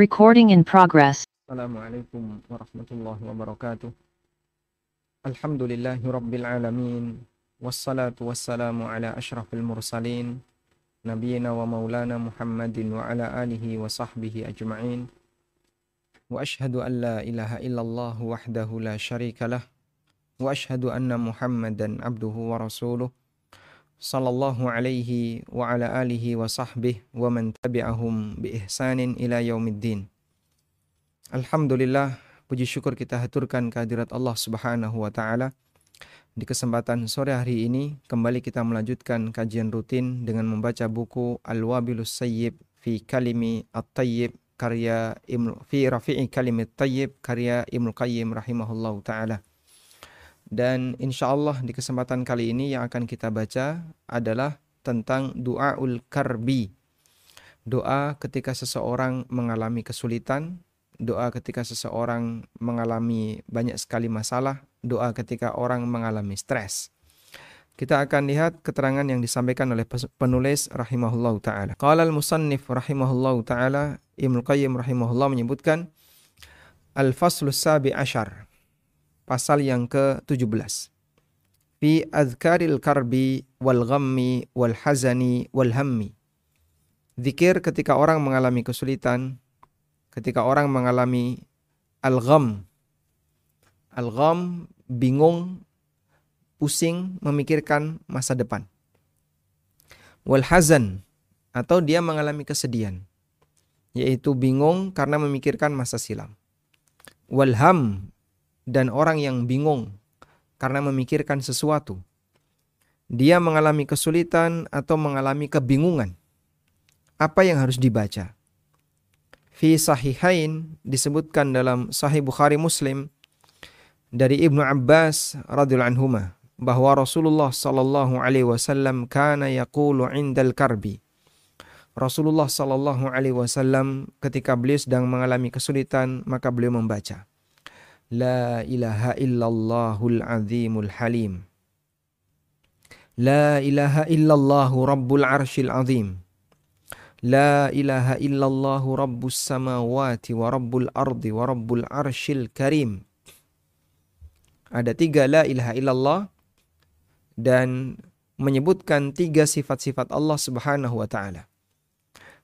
Recording in progress. Assalamualaikum warahmatullahi wabarakatuh. Alhamdulillahi rabbil alamin. Wassalatu wassalamu ala ashrafil mursalin. Nabiina wa maulana Muhammadin wa ala alihi wa sahbihi ajma'in. Wa ashhadu an la ilaha illallah wahdahu la sharika lah. Wa ashhadu anna Muhammadan abduhu wa rasuluh sallallahu alaihi wa ala alihi wa sahbihi wa man tabi'ahum bi ihsanin ila yaumiddin. Alhamdulillah, puji syukur kita haturkan kehadirat Allah Subhanahu wa taala. Di kesempatan sore hari ini kembali kita melanjutkan kajian rutin dengan membaca buku Al-Wabilus Sayyib fi Kalimi At-Tayyib karya Ibnu fi Rafi'i Kalimi At-Tayyib karya Ibnu Qayyim rahimahullahu taala. Dan insya Allah di kesempatan kali ini yang akan kita baca adalah tentang doaul karbi. Doa ketika seseorang mengalami kesulitan, doa ketika seseorang mengalami banyak sekali masalah, doa ketika orang mengalami stres. Kita akan lihat keterangan yang disampaikan oleh penulis rahimahullah taala. Qala al-musannif rahimahullah taala Ibnu Qayyim rahimahullah menyebutkan al-faslus sabi ashar. Pasal yang ke-17. Fi azkaril karbi wal ghammi wal hazani wal hammi. Zikir ketika orang mengalami kesulitan, ketika orang mengalami al-gham. Al-gham bingung, pusing memikirkan masa depan. Wal hazan atau dia mengalami kesedihan yaitu bingung karena memikirkan masa silam. Wal ham dan orang yang bingung karena memikirkan sesuatu. Dia mengalami kesulitan atau mengalami kebingungan. Apa yang harus dibaca? fi sahihain disebutkan dalam sahih Bukhari Muslim dari Ibnu Abbas radhiyallahu anhu bahwa Rasulullah sallallahu alaihi wasallam kana yaqulu indal karbi Rasulullah sallallahu alaihi wasallam ketika beliau sedang mengalami kesulitan maka beliau membaca La ilaha illallahul azimul halim La ilaha illallahu rabbul arshil azim La ilaha illallah rabbus samawati wa rabbul ardi wa rabbul arshil karim. Ada tiga la ilaha illallah dan menyebutkan tiga sifat-sifat Allah subhanahu wa ta'ala.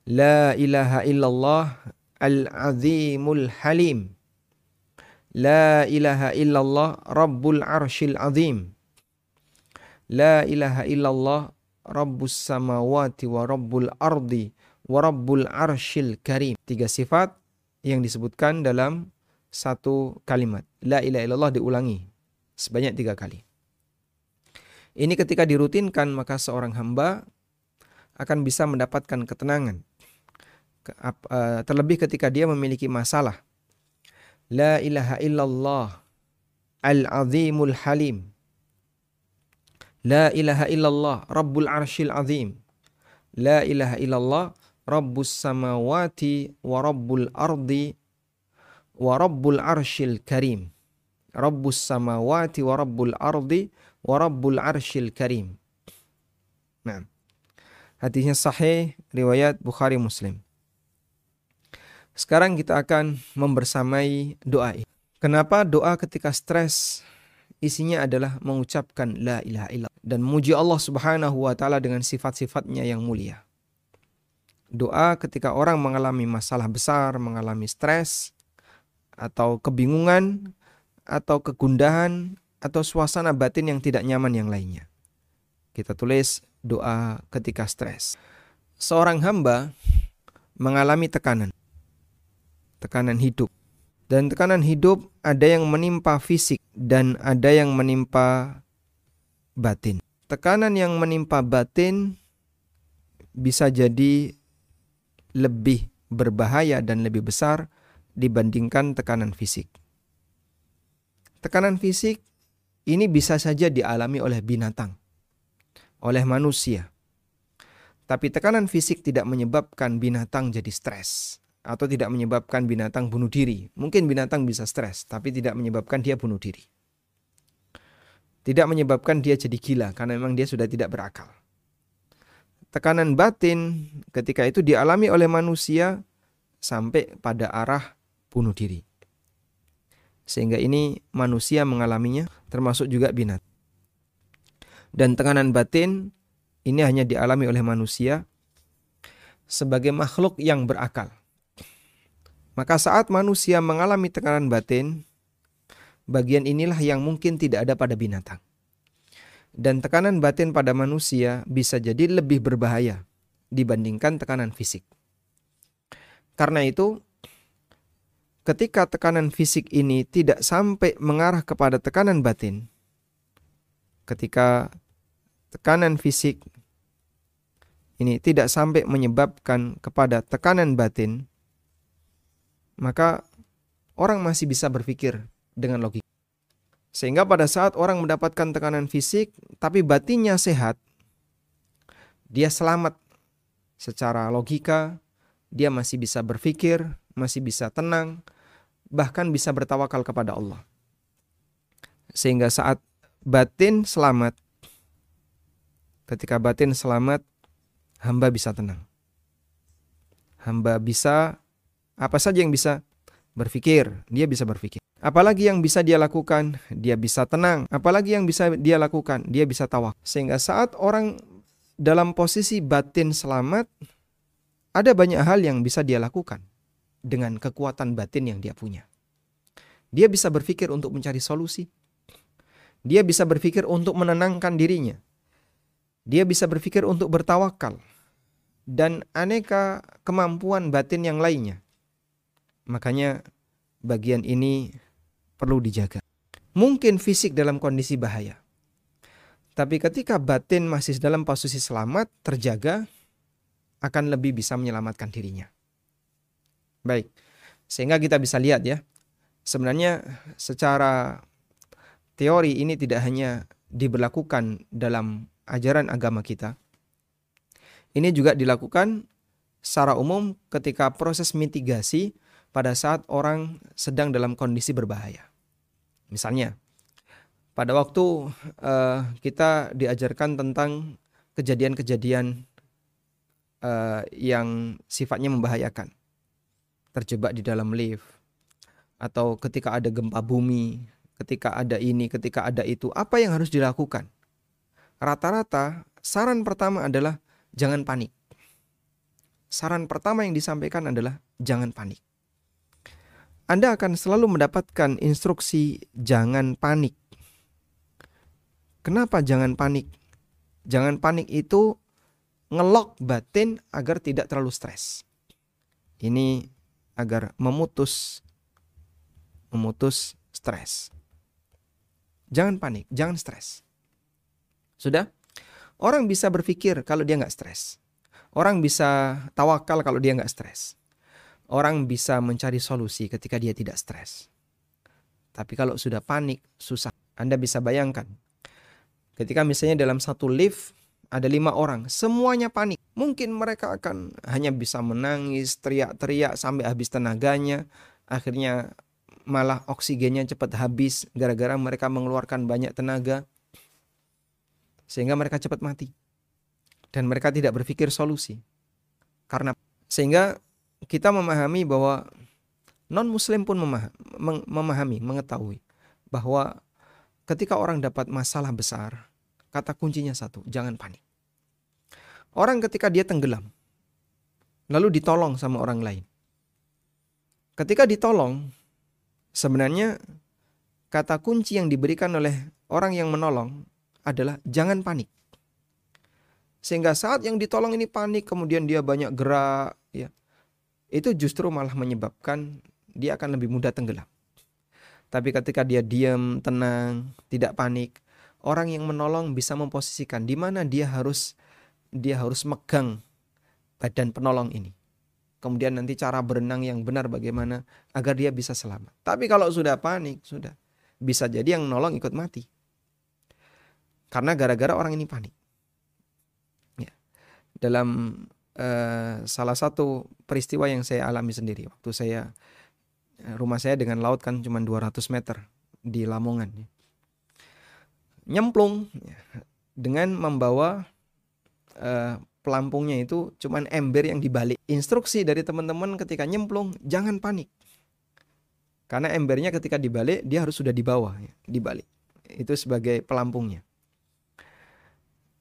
La ilaha illallah al-azimul halim. La ilaha illallah rabbul arshil azim. La ilaha illallah rabbus samawati wa rabbul ardi warabbul arshil karim. Tiga sifat yang disebutkan dalam satu kalimat. La ilaha illallah diulangi sebanyak tiga kali. Ini ketika dirutinkan maka seorang hamba akan bisa mendapatkan ketenangan. Eh, terlebih ketika dia memiliki masalah. La ilaha illallah al-azimul halim. La ilaha illallah rabbul arshil azim. La ilaha illallah Rabbus samawati wa rabbul ardi wa rabbul arshil karim. Rabbus samawati wa rabbul ardi wa rabbul arshil karim. Nah. Hadisnya sahih riwayat Bukhari Muslim. Sekarang kita akan membersamai doa ini. Kenapa doa ketika stres isinya adalah mengucapkan la ilaha illallah dan memuji Allah Subhanahu wa taala dengan sifat-sifatnya yang mulia. Doa ketika orang mengalami masalah besar, mengalami stres, atau kebingungan, atau kegundahan, atau suasana batin yang tidak nyaman yang lainnya. Kita tulis doa ketika stres. Seorang hamba mengalami tekanan, tekanan hidup. Dan tekanan hidup ada yang menimpa fisik dan ada yang menimpa batin. Tekanan yang menimpa batin bisa jadi lebih berbahaya dan lebih besar dibandingkan tekanan fisik. Tekanan fisik ini bisa saja dialami oleh binatang, oleh manusia. Tapi tekanan fisik tidak menyebabkan binatang jadi stres atau tidak menyebabkan binatang bunuh diri. Mungkin binatang bisa stres, tapi tidak menyebabkan dia bunuh diri. Tidak menyebabkan dia jadi gila karena memang dia sudah tidak berakal tekanan batin ketika itu dialami oleh manusia sampai pada arah bunuh diri. Sehingga ini manusia mengalaminya termasuk juga binat. Dan tekanan batin ini hanya dialami oleh manusia sebagai makhluk yang berakal. Maka saat manusia mengalami tekanan batin, bagian inilah yang mungkin tidak ada pada binatang. Dan tekanan batin pada manusia bisa jadi lebih berbahaya dibandingkan tekanan fisik. Karena itu, ketika tekanan fisik ini tidak sampai mengarah kepada tekanan batin, ketika tekanan fisik ini tidak sampai menyebabkan kepada tekanan batin, maka orang masih bisa berpikir dengan logika. Sehingga pada saat orang mendapatkan tekanan fisik tapi batinnya sehat, dia selamat secara logika, dia masih bisa berpikir, masih bisa tenang, bahkan bisa bertawakal kepada Allah. Sehingga saat batin selamat, ketika batin selamat, hamba bisa tenang. Hamba bisa, apa saja yang bisa berpikir, dia bisa berpikir. Apalagi yang bisa dia lakukan, dia bisa tenang. Apalagi yang bisa dia lakukan, dia bisa tawak. Sehingga saat orang dalam posisi batin selamat, ada banyak hal yang bisa dia lakukan dengan kekuatan batin yang dia punya. Dia bisa berpikir untuk mencari solusi. Dia bisa berpikir untuk menenangkan dirinya. Dia bisa berpikir untuk bertawakal. Dan aneka kemampuan batin yang lainnya. Makanya bagian ini perlu dijaga. Mungkin fisik dalam kondisi bahaya. Tapi ketika batin masih dalam posisi selamat, terjaga, akan lebih bisa menyelamatkan dirinya. Baik, sehingga kita bisa lihat ya, sebenarnya secara teori ini tidak hanya diberlakukan dalam ajaran agama kita. Ini juga dilakukan secara umum ketika proses mitigasi pada saat orang sedang dalam kondisi berbahaya. Misalnya, pada waktu uh, kita diajarkan tentang kejadian-kejadian uh, yang sifatnya membahayakan. Terjebak di dalam lift atau ketika ada gempa bumi, ketika ada ini, ketika ada itu, apa yang harus dilakukan? Rata-rata saran pertama adalah jangan panik. Saran pertama yang disampaikan adalah jangan panik. Anda akan selalu mendapatkan instruksi jangan panik. Kenapa jangan panik? Jangan panik itu ngelok batin agar tidak terlalu stres. Ini agar memutus memutus stres. Jangan panik, jangan stres. Sudah? Orang bisa berpikir kalau dia nggak stres. Orang bisa tawakal kalau dia nggak stres. Orang bisa mencari solusi ketika dia tidak stres. Tapi kalau sudah panik, susah. Anda bisa bayangkan. Ketika misalnya dalam satu lift ada lima orang, semuanya panik. Mungkin mereka akan hanya bisa menangis, teriak-teriak sampai habis tenaganya. Akhirnya malah oksigennya cepat habis gara-gara mereka mengeluarkan banyak tenaga. Sehingga mereka cepat mati. Dan mereka tidak berpikir solusi. Karena sehingga kita memahami bahwa non muslim pun memahami, mengetahui bahwa ketika orang dapat masalah besar, Kata kuncinya satu, jangan panik. Orang ketika dia tenggelam, lalu ditolong sama orang lain. Ketika ditolong, sebenarnya kata kunci yang diberikan oleh orang yang menolong adalah jangan panik. Sehingga saat yang ditolong ini panik, kemudian dia banyak gerak, ya, itu justru malah menyebabkan dia akan lebih mudah tenggelam. Tapi ketika dia diam, tenang, tidak panik, orang yang menolong bisa memposisikan di mana dia harus dia harus megang badan penolong ini. Kemudian nanti cara berenang yang benar bagaimana agar dia bisa selamat. Tapi kalau sudah panik, sudah bisa jadi yang menolong ikut mati. Karena gara-gara orang ini panik. Ya. Dalam uh, salah satu peristiwa yang saya alami sendiri waktu saya rumah saya dengan laut kan cuma 200 meter di Lamongan. Ya nyemplung dengan membawa uh, pelampungnya itu cuman ember yang dibalik. Instruksi dari teman-teman ketika nyemplung, jangan panik. Karena embernya ketika dibalik, dia harus sudah di bawah, ya, dibalik. Itu sebagai pelampungnya.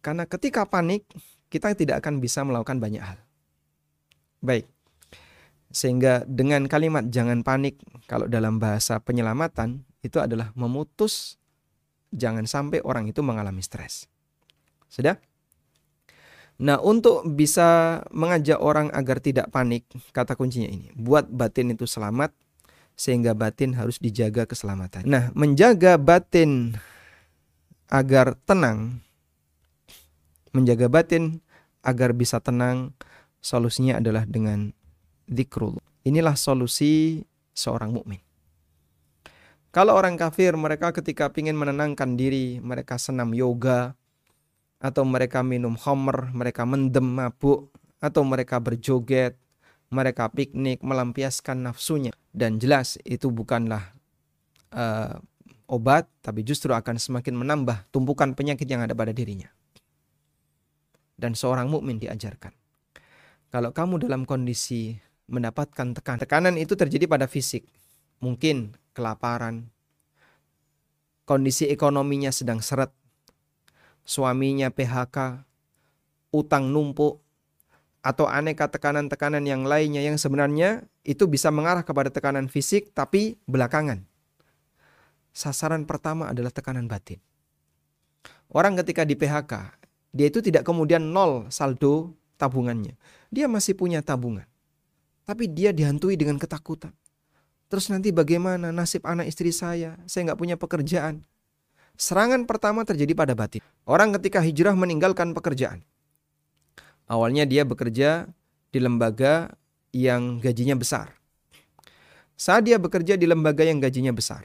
Karena ketika panik, kita tidak akan bisa melakukan banyak hal. Baik. Sehingga dengan kalimat jangan panik, kalau dalam bahasa penyelamatan, itu adalah memutus jangan sampai orang itu mengalami stres. Sudah? Nah, untuk bisa mengajak orang agar tidak panik, kata kuncinya ini, buat batin itu selamat, sehingga batin harus dijaga keselamatan. Nah, menjaga batin agar tenang, menjaga batin agar bisa tenang, solusinya adalah dengan zikrul. Inilah solusi seorang mukmin. Kalau orang kafir, mereka ketika ingin menenangkan diri, mereka senam yoga, atau mereka minum homer, mereka mendem mabuk, atau mereka berjoget, mereka piknik, melampiaskan nafsunya. Dan jelas itu bukanlah uh, obat, tapi justru akan semakin menambah tumpukan penyakit yang ada pada dirinya. Dan seorang mukmin diajarkan. Kalau kamu dalam kondisi mendapatkan tekanan, tekanan itu terjadi pada fisik. Mungkin kelaparan, kondisi ekonominya sedang seret, suaminya PHK, utang numpuk, atau aneka tekanan-tekanan yang lainnya yang sebenarnya itu bisa mengarah kepada tekanan fisik tapi belakangan. Sasaran pertama adalah tekanan batin. Orang ketika di PHK, dia itu tidak kemudian nol saldo tabungannya. Dia masih punya tabungan. Tapi dia dihantui dengan ketakutan. Terus nanti bagaimana nasib anak istri saya? Saya nggak punya pekerjaan. Serangan pertama terjadi pada batin. Orang ketika hijrah meninggalkan pekerjaan. Awalnya dia bekerja di lembaga yang gajinya besar. Saat dia bekerja di lembaga yang gajinya besar,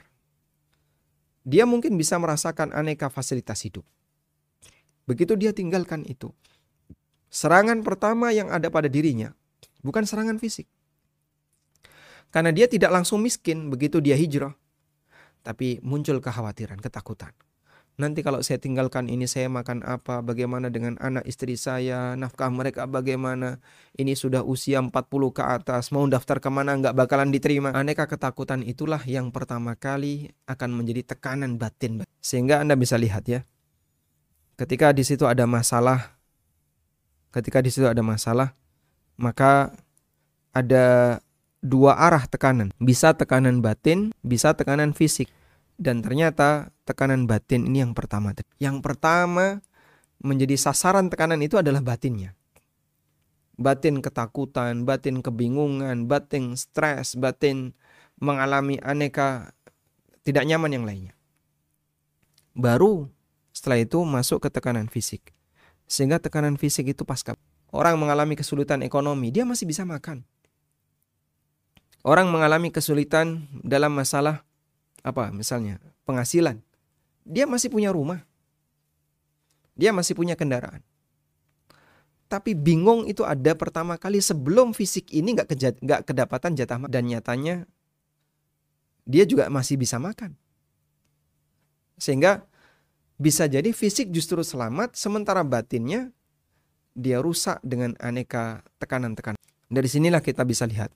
dia mungkin bisa merasakan aneka fasilitas hidup. Begitu dia tinggalkan itu, serangan pertama yang ada pada dirinya bukan serangan fisik. Karena dia tidak langsung miskin begitu dia hijrah. Tapi muncul kekhawatiran, ketakutan. Nanti kalau saya tinggalkan ini saya makan apa? Bagaimana dengan anak istri saya? Nafkah mereka bagaimana? Ini sudah usia 40 ke atas. Mau daftar ke mana nggak bakalan diterima. Aneka ketakutan itulah yang pertama kali akan menjadi tekanan batin. Sehingga Anda bisa lihat ya. Ketika di situ ada masalah. Ketika di situ ada masalah. Maka ada dua arah tekanan. Bisa tekanan batin, bisa tekanan fisik. Dan ternyata tekanan batin ini yang pertama. Yang pertama menjadi sasaran tekanan itu adalah batinnya. Batin ketakutan, batin kebingungan, batin stres, batin mengalami aneka tidak nyaman yang lainnya. Baru setelah itu masuk ke tekanan fisik. Sehingga tekanan fisik itu pasca orang mengalami kesulitan ekonomi, dia masih bisa makan Orang mengalami kesulitan dalam masalah apa misalnya penghasilan. Dia masih punya rumah. Dia masih punya kendaraan. Tapi bingung itu ada pertama kali sebelum fisik ini nggak nggak kedapatan jatah dan nyatanya dia juga masih bisa makan. Sehingga bisa jadi fisik justru selamat sementara batinnya dia rusak dengan aneka tekanan-tekanan. Dari sinilah kita bisa lihat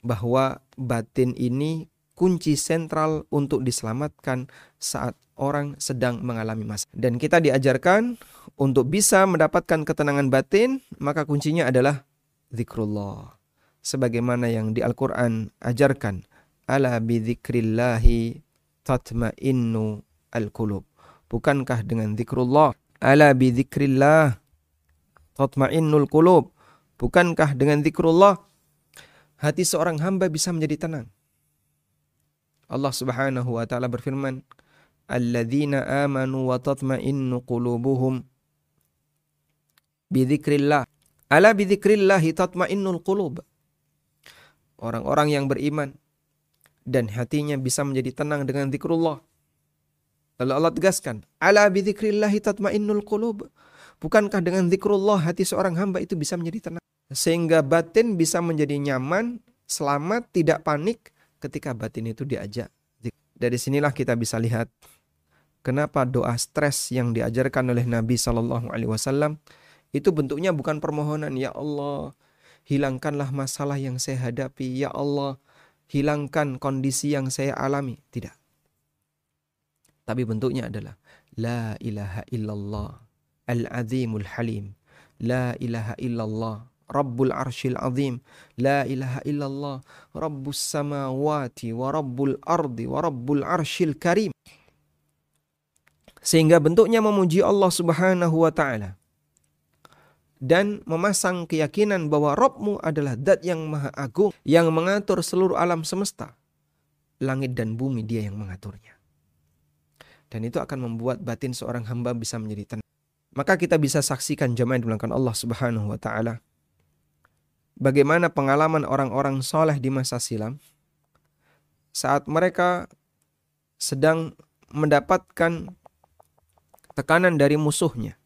bahwa batin ini kunci sentral untuk diselamatkan saat orang sedang mengalami masalah. Dan kita diajarkan untuk bisa mendapatkan ketenangan batin, maka kuncinya adalah zikrullah. Sebagaimana yang di Al-Quran ajarkan, ala bidzikrillahi tatma'innu al-qulub. Bukankah dengan zikrullah? Ala bidzikrillah tatma'innul qulub. Bukankah dengan zikrullah hati seorang hamba bisa menjadi tenang. Allah Subhanahu wa taala berfirman, "Alladzina amanu wa tatma'innu qulubuhum bidzikrillah." Ala bidzikrillah tatma'innul qulub. Orang-orang yang beriman dan hatinya bisa menjadi tenang dengan zikrullah. Lalu Allah tegaskan, "Ala bidzikrillah tatma'innul qulub." Bukankah dengan zikrullah hati seorang hamba itu bisa menjadi tenang? Sehingga batin bisa menjadi nyaman, selamat, tidak panik ketika batin itu diajak. Dari sinilah kita bisa lihat kenapa doa stres yang diajarkan oleh Nabi Shallallahu Alaihi Wasallam Itu bentuknya bukan permohonan, ya Allah, hilangkanlah masalah yang saya hadapi, ya Allah, hilangkan kondisi yang saya alami. Tidak. Tapi bentuknya adalah La ilaha illallah Al-Azimul Halim La ilaha illallah Rabbul Arshil Azim La ilaha illallah Rabbus Samawati Wa Rabbul Ardi Wa Rabbul Arshil Karim Sehingga bentuknya memuji Allah subhanahu wa ta'ala dan memasang keyakinan bahwa Robmu adalah Dat yang maha agung yang mengatur seluruh alam semesta. Langit dan bumi dia yang mengaturnya. Dan itu akan membuat batin seorang hamba bisa menjadi tenang. Maka kita bisa saksikan jamaah yang Allah Subhanahu wa taala. Bagaimana pengalaman orang-orang soleh di masa silam saat mereka sedang mendapatkan tekanan dari musuhnya.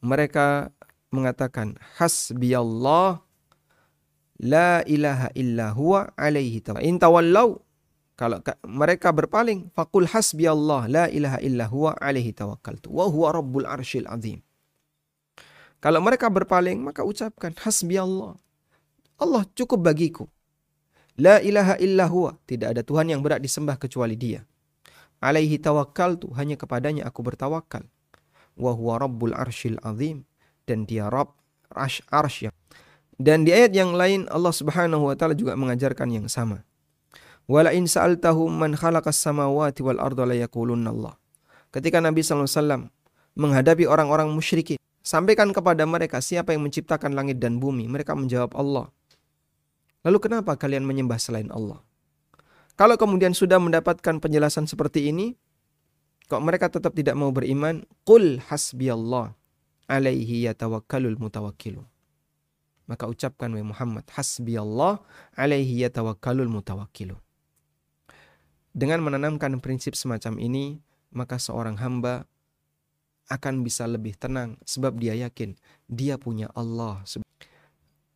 Mereka mengatakan hasbiyallah la ilaha illa huwa alaihi tawallau kalau mereka berpaling faqul hasbiyallah la ilaha illa huwa alaihi tawakkaltu wa huwa rabbul arsyil azim. Kalau mereka berpaling maka ucapkan hasbiyallah. Allah cukup bagiku. La ilaha illa huwa. Tidak ada Tuhan yang berat disembah kecuali dia. Alaihi tawakkaltu. Hanya kepadanya aku bertawakal. Wa huwa rabbul arsyil azim dan dia Rabb arsh arsy. Dan di ayat yang lain Allah Subhanahu wa taala juga mengajarkan yang sama. Wala in sa'altahum samawati wal arda la yaqulunna Allah. Ketika Nabi wasallam menghadapi orang-orang musyrikin, sampaikan kepada mereka siapa yang menciptakan langit dan bumi. Mereka menjawab Allah. Lalu kenapa kalian menyembah selain Allah? Kalau kemudian sudah mendapatkan penjelasan seperti ini, kok mereka tetap tidak mau beriman? Qul hasbiyallah alaihi yatawakkalul mutawakkilun. Maka ucapkan wahai Muhammad, hasbi Allah alaihi yatawakkalul mutawakkilun. Dengan menanamkan prinsip semacam ini, maka seorang hamba akan bisa lebih tenang sebab dia yakin dia punya Allah.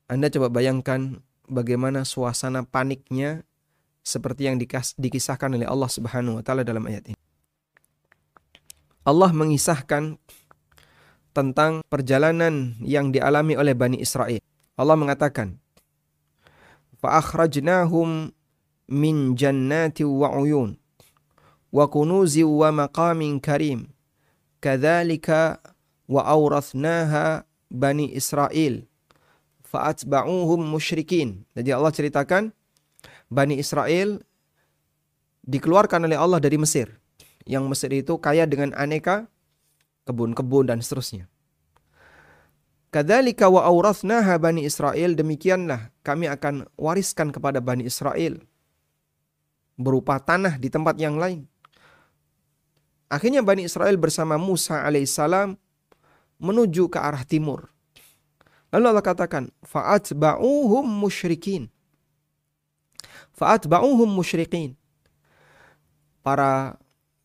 Anda coba bayangkan bagaimana suasana paniknya seperti yang dikisahkan oleh Allah Subhanahu wa taala dalam ayat ini. Allah mengisahkan tentang perjalanan yang dialami oleh Bani Israel. Allah mengatakan, فَأَخْرَجْنَاهُمْ min jannati wa uyun wa kunuzi wa maqamin karim. Kadzalika wa awrathnaha bani Israel fa'atba'uhum musyrikin. Jadi Allah ceritakan Bani Israel dikeluarkan oleh Allah dari Mesir. Yang Mesir itu kaya dengan aneka kebun-kebun dan seterusnya. Kadzalika wa awrathnaha bani Israel demikianlah kami akan wariskan kepada Bani Israel berupa tanah di tempat yang lain. Akhirnya Bani Israel bersama Musa alaihissalam menuju ke arah timur. Lalu Allah katakan, ba'uhum musyrikin. ba'uhum musyrikin. Para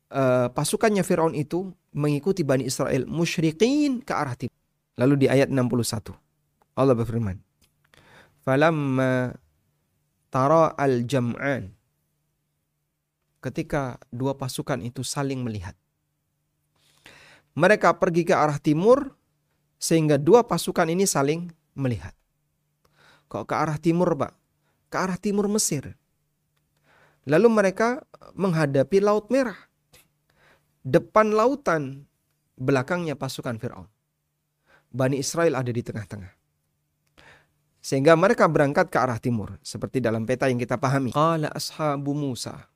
uh, pasukannya Firaun itu mengikuti Bani Israel musyrikin ke arah timur. Lalu di ayat 61 Allah berfirman, "Falamma tara al-jam'an" Ketika dua pasukan itu saling melihat. Mereka pergi ke arah timur sehingga dua pasukan ini saling melihat. Kok ke arah timur, Pak? Ke arah timur Mesir. Lalu mereka menghadapi Laut Merah depan lautan, belakangnya pasukan Fir'aun. Bani Israel ada di tengah-tengah. Sehingga mereka berangkat ke arah timur. Seperti dalam peta yang kita pahami. Qala ashabu Musa.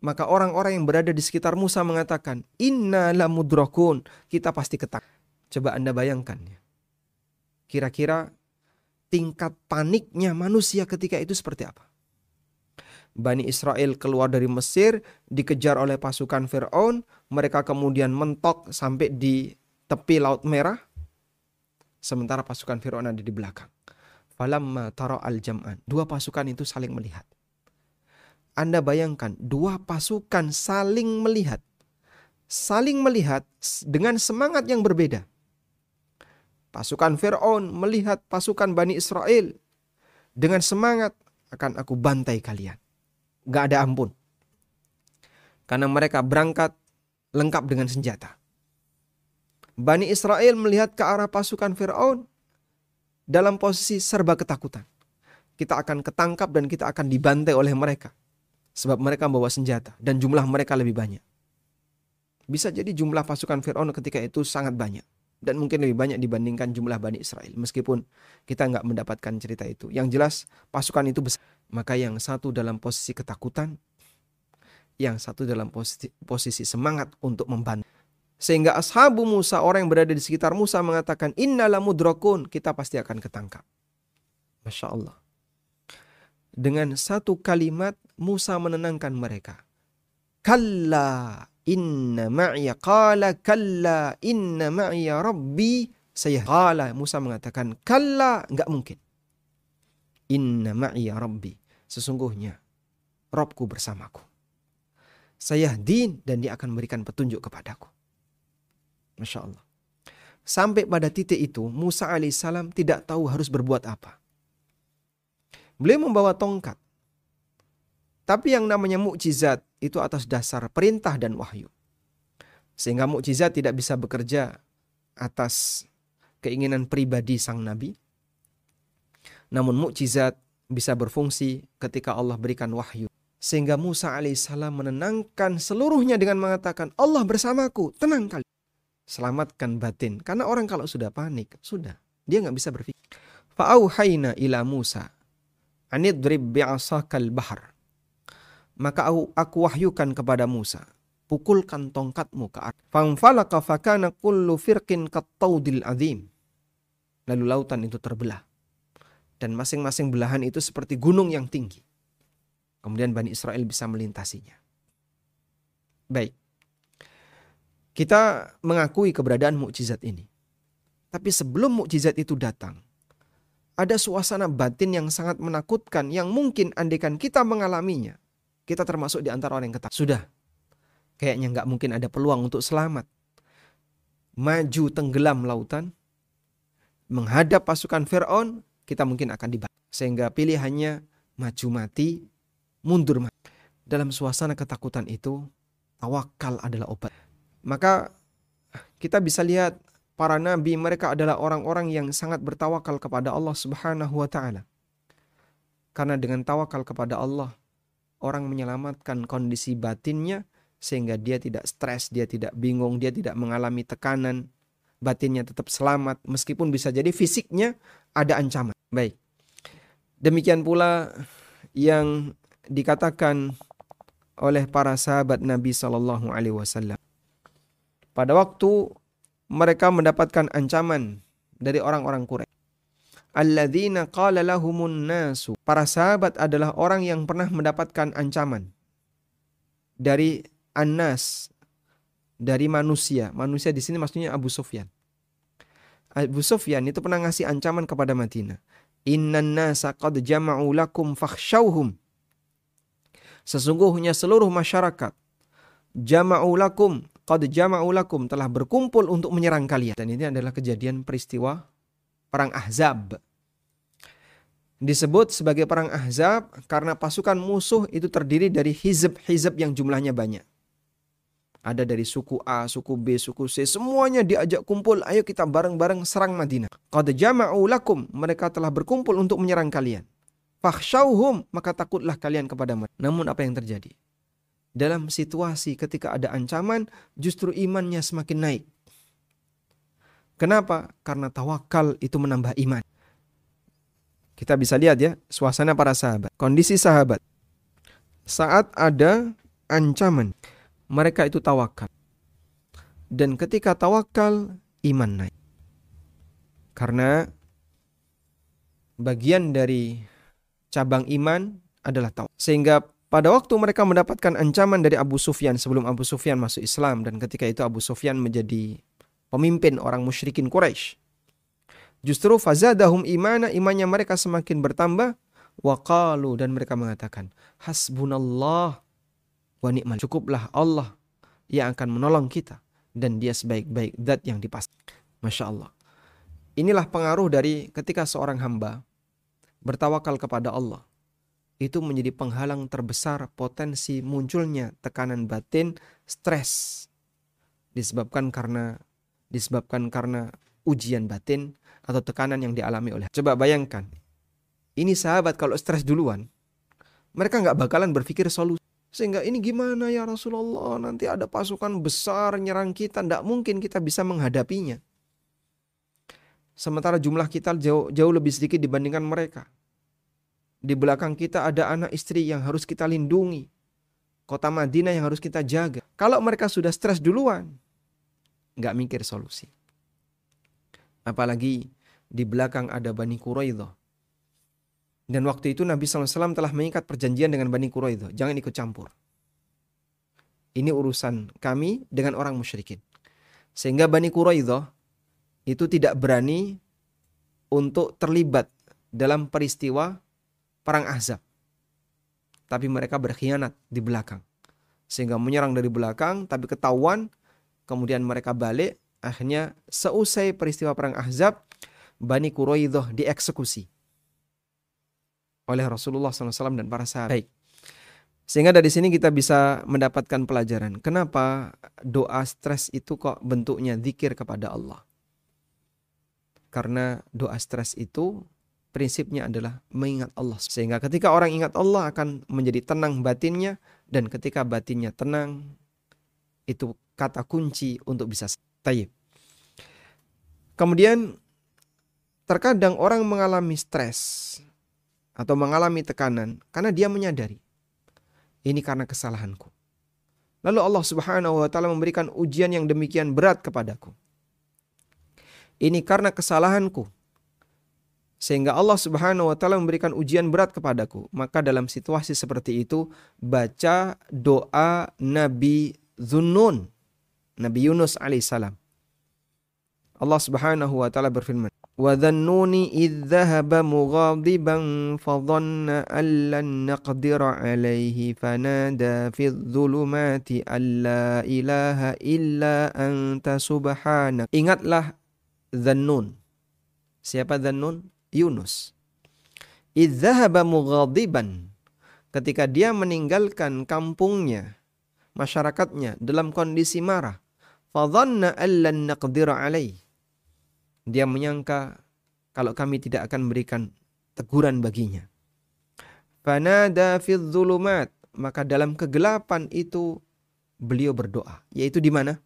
Maka orang-orang yang berada di sekitar Musa mengatakan, Inna la mudrakun. Kita pasti ketak. Coba Anda bayangkan. ya. Kira-kira tingkat paniknya manusia ketika itu seperti apa? Bani Israel keluar dari Mesir, dikejar oleh pasukan Fir'aun, mereka kemudian mentok sampai di tepi Laut Merah, sementara pasukan Fir'aun ada di belakang. Falamma taro al-jam'an. Dua pasukan itu saling melihat. Anda bayangkan, dua pasukan saling melihat. Saling melihat dengan semangat yang berbeda. Pasukan Fir'aun melihat pasukan Bani Israel dengan semangat akan aku bantai kalian gak ada ampun. Karena mereka berangkat lengkap dengan senjata. Bani Israel melihat ke arah pasukan Firaun dalam posisi serba ketakutan. Kita akan ketangkap dan kita akan dibantai oleh mereka. Sebab mereka membawa senjata dan jumlah mereka lebih banyak. Bisa jadi jumlah pasukan Fir'aun ketika itu sangat banyak. Dan mungkin lebih banyak dibandingkan jumlah Bani Israel. Meskipun kita nggak mendapatkan cerita itu. Yang jelas pasukan itu besar. Maka yang satu dalam posisi ketakutan. Yang satu dalam posisi, posisi semangat untuk membantu. Sehingga ashabu Musa, orang yang berada di sekitar Musa mengatakan, Innala mudrakun, kita pasti akan ketangkap. Masya Allah. Dengan satu kalimat, Musa menenangkan mereka. Kalla inna ma'iya qala kalla inna ma'iya rabbi saya qala Musa mengatakan kalla enggak mungkin inna ma'iya rabbi sesungguhnya Robku bersamaku saya din dan dia akan memberikan petunjuk kepadaku Masya Allah. Sampai pada titik itu Musa alaihissalam tidak tahu harus berbuat apa. Beliau membawa tongkat. Tapi yang namanya mukjizat itu atas dasar perintah dan wahyu. Sehingga mukjizat tidak bisa bekerja atas keinginan pribadi sang nabi. Namun mukjizat bisa berfungsi ketika Allah berikan wahyu. Sehingga Musa alaihissalam menenangkan seluruhnya dengan mengatakan Allah bersamaku, tenang kali selamatkan batin. Karena orang kalau sudah panik, sudah. Dia nggak bisa berpikir. Fa'auhayna ila Musa. Anidrib bi'asakal bahar. Maka aku, aku wahyukan kepada Musa. Pukulkan tongkatmu ke atas. Fangfalaka fakana kullu firqin kattaudil azim. Lalu lautan itu terbelah. Dan masing-masing belahan itu seperti gunung yang tinggi. Kemudian Bani Israel bisa melintasinya. Baik. Kita mengakui keberadaan mukjizat ini. Tapi sebelum mukjizat itu datang, ada suasana batin yang sangat menakutkan yang mungkin andekan kita mengalaminya, kita termasuk di antara orang yang ketak. Sudah, kayaknya nggak mungkin ada peluang untuk selamat. Maju tenggelam lautan, menghadap pasukan Fir'aun, kita mungkin akan dibantu. Sehingga pilihannya maju mati, mundur mati. Dalam suasana ketakutan itu, tawakal adalah obat. Maka kita bisa lihat para nabi mereka adalah orang-orang yang sangat bertawakal kepada Allah Subhanahu wa taala. Karena dengan tawakal kepada Allah, orang menyelamatkan kondisi batinnya sehingga dia tidak stres, dia tidak bingung, dia tidak mengalami tekanan, batinnya tetap selamat meskipun bisa jadi fisiknya ada ancaman. Baik. Demikian pula yang dikatakan oleh para sahabat Nabi Shallallahu alaihi wasallam pada waktu mereka mendapatkan ancaman dari orang-orang Quraisy. Alladzina qala lahumun nasu. Para sahabat adalah orang yang pernah mendapatkan ancaman dari annas dari manusia. Manusia di sini maksudnya Abu Sufyan. Abu Sufyan itu pernah ngasih ancaman kepada Madinah. Innan nasa qad jama'u lakum fakhshawhum. Sesungguhnya seluruh masyarakat jama'u lakum qad jama'u lakum telah berkumpul untuk menyerang kalian. Dan ini adalah kejadian peristiwa perang Ahzab. Disebut sebagai perang Ahzab karena pasukan musuh itu terdiri dari hizb-hizb yang jumlahnya banyak. Ada dari suku A, suku B, suku C, semuanya diajak kumpul, ayo kita bareng-bareng serang Madinah. Qad jama'u lakum, mereka telah berkumpul untuk menyerang kalian. Fakhshawhum, maka takutlah kalian kepada mereka. Namun apa yang terjadi? Dalam situasi ketika ada ancaman, justru imannya semakin naik. Kenapa? Karena tawakal itu menambah iman. Kita bisa lihat ya, suasana para sahabat. Kondisi sahabat. Saat ada ancaman, mereka itu tawakal. Dan ketika tawakal, iman naik. Karena bagian dari cabang iman adalah tawakal. Sehingga pada waktu mereka mendapatkan ancaman dari Abu Sufyan sebelum Abu Sufyan masuk Islam dan ketika itu Abu Sufyan menjadi pemimpin orang musyrikin Quraisy. Justru fazadahum imana imannya mereka semakin bertambah waqalu dan mereka mengatakan hasbunallah wa ni'mal cukuplah Allah yang akan menolong kita dan dia sebaik-baik zat yang dipasti. Masya Allah. Inilah pengaruh dari ketika seorang hamba bertawakal kepada Allah itu menjadi penghalang terbesar potensi munculnya tekanan batin, stres. Disebabkan karena disebabkan karena ujian batin atau tekanan yang dialami oleh. Coba bayangkan, ini sahabat kalau stres duluan, mereka nggak bakalan berpikir solusi. Sehingga ini gimana ya Rasulullah, nanti ada pasukan besar nyerang kita, tidak mungkin kita bisa menghadapinya. Sementara jumlah kita jauh, jauh lebih sedikit dibandingkan mereka. Di belakang kita ada anak istri yang harus kita lindungi. Kota Madinah yang harus kita jaga. Kalau mereka sudah stres duluan, nggak mikir solusi. Apalagi di belakang ada Bani Quraidah. Dan waktu itu Nabi SAW telah mengikat perjanjian dengan Bani Quraidah. Jangan ikut campur. Ini urusan kami dengan orang musyrikin. Sehingga Bani Quraidah itu tidak berani untuk terlibat dalam peristiwa perang Ahzab. Tapi mereka berkhianat di belakang. Sehingga menyerang dari belakang tapi ketahuan kemudian mereka balik akhirnya seusai peristiwa perang Ahzab Bani Quraidah dieksekusi oleh Rasulullah SAW dan para sahabat. Baik. Sehingga dari sini kita bisa mendapatkan pelajaran. Kenapa doa stres itu kok bentuknya zikir kepada Allah? Karena doa stres itu prinsipnya adalah mengingat Allah. Sehingga ketika orang ingat Allah akan menjadi tenang batinnya. Dan ketika batinnya tenang, itu kata kunci untuk bisa tayyib. Kemudian terkadang orang mengalami stres atau mengalami tekanan karena dia menyadari ini karena kesalahanku. Lalu Allah Subhanahu wa taala memberikan ujian yang demikian berat kepadaku. Ini karena kesalahanku sehingga Allah Subhanahu wa taala memberikan ujian berat kepadaku. Maka dalam situasi seperti itu baca doa Nabi Zunnun, Nabi Yunus alaihissalam. Allah Subhanahu wa taala berfirman, "Wa dhannuni idzahaba mughadiban fa dhanna an lan naqdira alaihi fanada fi dhulumati alla ilaha illa anta subhanak." Ingatlah Zannun. Siapa Zannun? Yunus. Idzahaba mughadiban ketika dia meninggalkan kampungnya, masyarakatnya dalam kondisi marah. Fadhanna allan alaih. Dia menyangka kalau kami tidak akan berikan teguran baginya. Fanada maka dalam kegelapan itu beliau berdoa, yaitu di mana?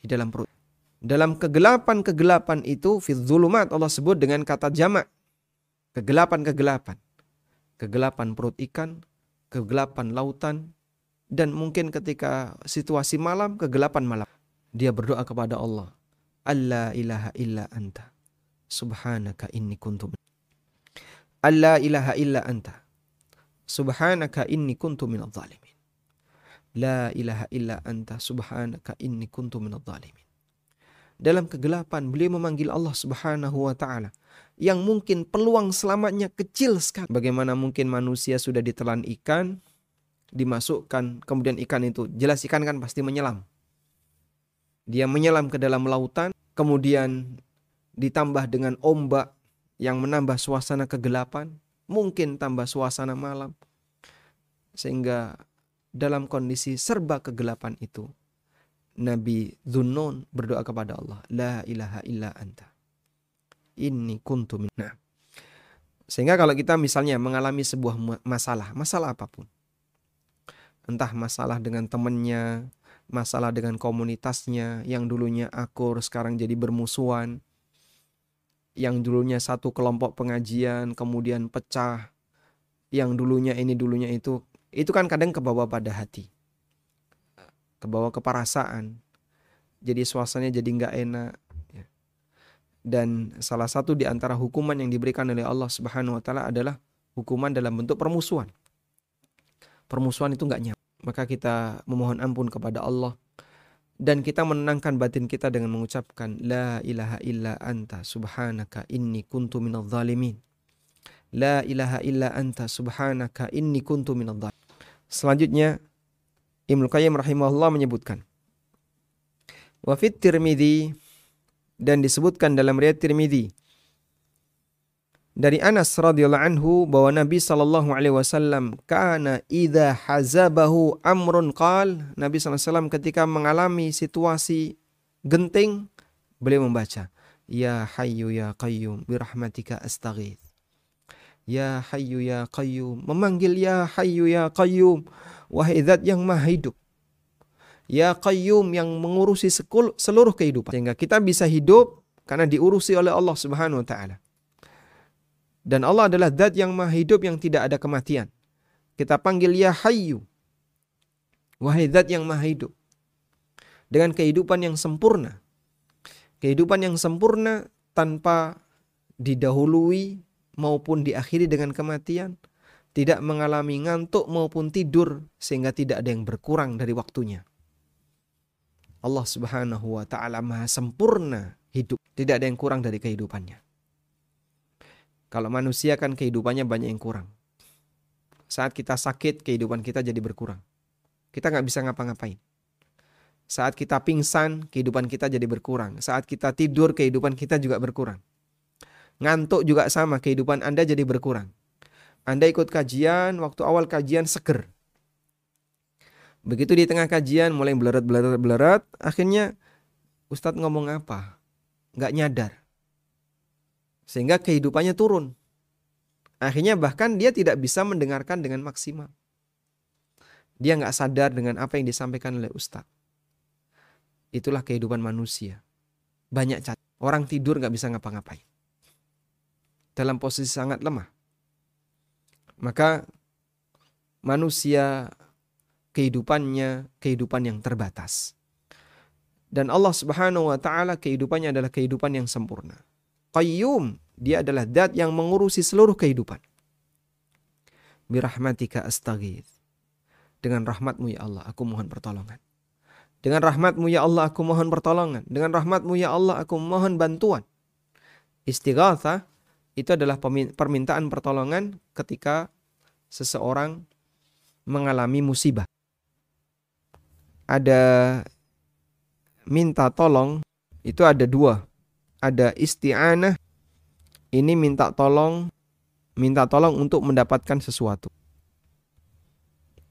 Di dalam perut. Dalam kegelapan-kegelapan itu zulumat Allah sebut dengan kata jamak. Kegelapan-kegelapan. Kegelapan perut ikan, kegelapan lautan, dan mungkin ketika situasi malam, kegelapan malam. Dia berdoa kepada Allah. Allah ilaha illa anta. Subhanaka inni kuntu Allah ilaha illa anta. Subhanaka inni kuntu minadh zalimin. La ilaha illa anta subhanaka inni kuntu minadh zalimin. Dalam kegelapan beliau memanggil Allah Subhanahu wa taala yang mungkin peluang selamatnya kecil sekali. Bagaimana mungkin manusia sudah ditelan ikan dimasukkan kemudian ikan itu jelas ikan kan pasti menyelam. Dia menyelam ke dalam lautan kemudian ditambah dengan ombak yang menambah suasana kegelapan, mungkin tambah suasana malam. Sehingga dalam kondisi serba kegelapan itu, Nabi Zunnun berdoa kepada Allah, La ilaha illa anta. Ini kuntu minna. Sehingga kalau kita misalnya mengalami sebuah masalah, masalah apa pun. Entah masalah dengan temannya, masalah dengan komunitasnya yang dulunya akur sekarang jadi bermusuhan yang dulunya satu kelompok pengajian kemudian pecah yang dulunya ini dulunya itu itu kan kadang kebawa pada hati kebawa keparasaan. Jadi suasananya jadi nggak enak ya. dan salah satu di antara hukuman yang diberikan oleh Allah Subhanahu wa taala adalah hukuman dalam bentuk permusuhan. Permusuhan itu nggak nyaman. Maka kita memohon ampun kepada Allah dan kita menenangkan batin kita dengan mengucapkan la ilaha illa anta subhanaka inni kuntu minadh zalimin la ilaha illa anta subhanaka inni kuntu minadh selanjutnya Ibnu Qayyim rahimahullah menyebutkan wa fit Tirmidzi dan disebutkan dalam riwayat Tirmidzi dari Anas radhiyallahu anhu bahwa Nabi sallallahu alaihi wasallam kana idza hazabahu amrun qal Nabi sallallahu alaihi wasallam ketika mengalami situasi genting Beliau membaca, Ya Hayyu Ya Qayyum birahmatika astaghith. Ya Hayyu Ya Qayyum. Memanggil Ya Hayyu Ya Qayyum. Wahai zat yang maha hidup. Ya Qayyum yang mengurusi seluruh kehidupan. Sehingga kita bisa hidup karena diurusi oleh Allah Subhanahu wa taala. Dan Allah adalah zat yang maha hidup yang tidak ada kematian. Kita panggil Ya Hayyu. Wahai zat yang maha hidup. Dengan kehidupan yang sempurna kehidupan yang sempurna tanpa didahului maupun diakhiri dengan kematian, tidak mengalami ngantuk maupun tidur sehingga tidak ada yang berkurang dari waktunya. Allah Subhanahu wa taala Maha sempurna hidup, tidak ada yang kurang dari kehidupannya. Kalau manusia kan kehidupannya banyak yang kurang. Saat kita sakit, kehidupan kita jadi berkurang. Kita nggak bisa ngapa-ngapain. Saat kita pingsan, kehidupan kita jadi berkurang. Saat kita tidur, kehidupan kita juga berkurang. Ngantuk juga sama, kehidupan Anda jadi berkurang. Anda ikut kajian, waktu awal kajian seger. Begitu di tengah kajian mulai beleret beleret beleret, akhirnya Ustadz ngomong apa? Nggak nyadar. Sehingga kehidupannya turun. Akhirnya bahkan dia tidak bisa mendengarkan dengan maksimal. Dia nggak sadar dengan apa yang disampaikan oleh Ustadz. Itulah kehidupan manusia. Banyak cat. Orang tidur nggak bisa ngapa-ngapain. Dalam posisi sangat lemah. Maka manusia kehidupannya kehidupan yang terbatas. Dan Allah Subhanahu wa taala kehidupannya adalah kehidupan yang sempurna. Qayyum, dia adalah zat yang mengurusi seluruh kehidupan. Birahmatika astaghith. Dengan rahmatmu ya Allah, aku mohon pertolongan. Dengan rahmatmu ya Allah aku mohon pertolongan. Dengan rahmatmu ya Allah aku mohon bantuan. Istighatha itu adalah permintaan pertolongan ketika seseorang mengalami musibah. Ada minta tolong itu ada dua. Ada isti'anah ini minta tolong minta tolong untuk mendapatkan sesuatu.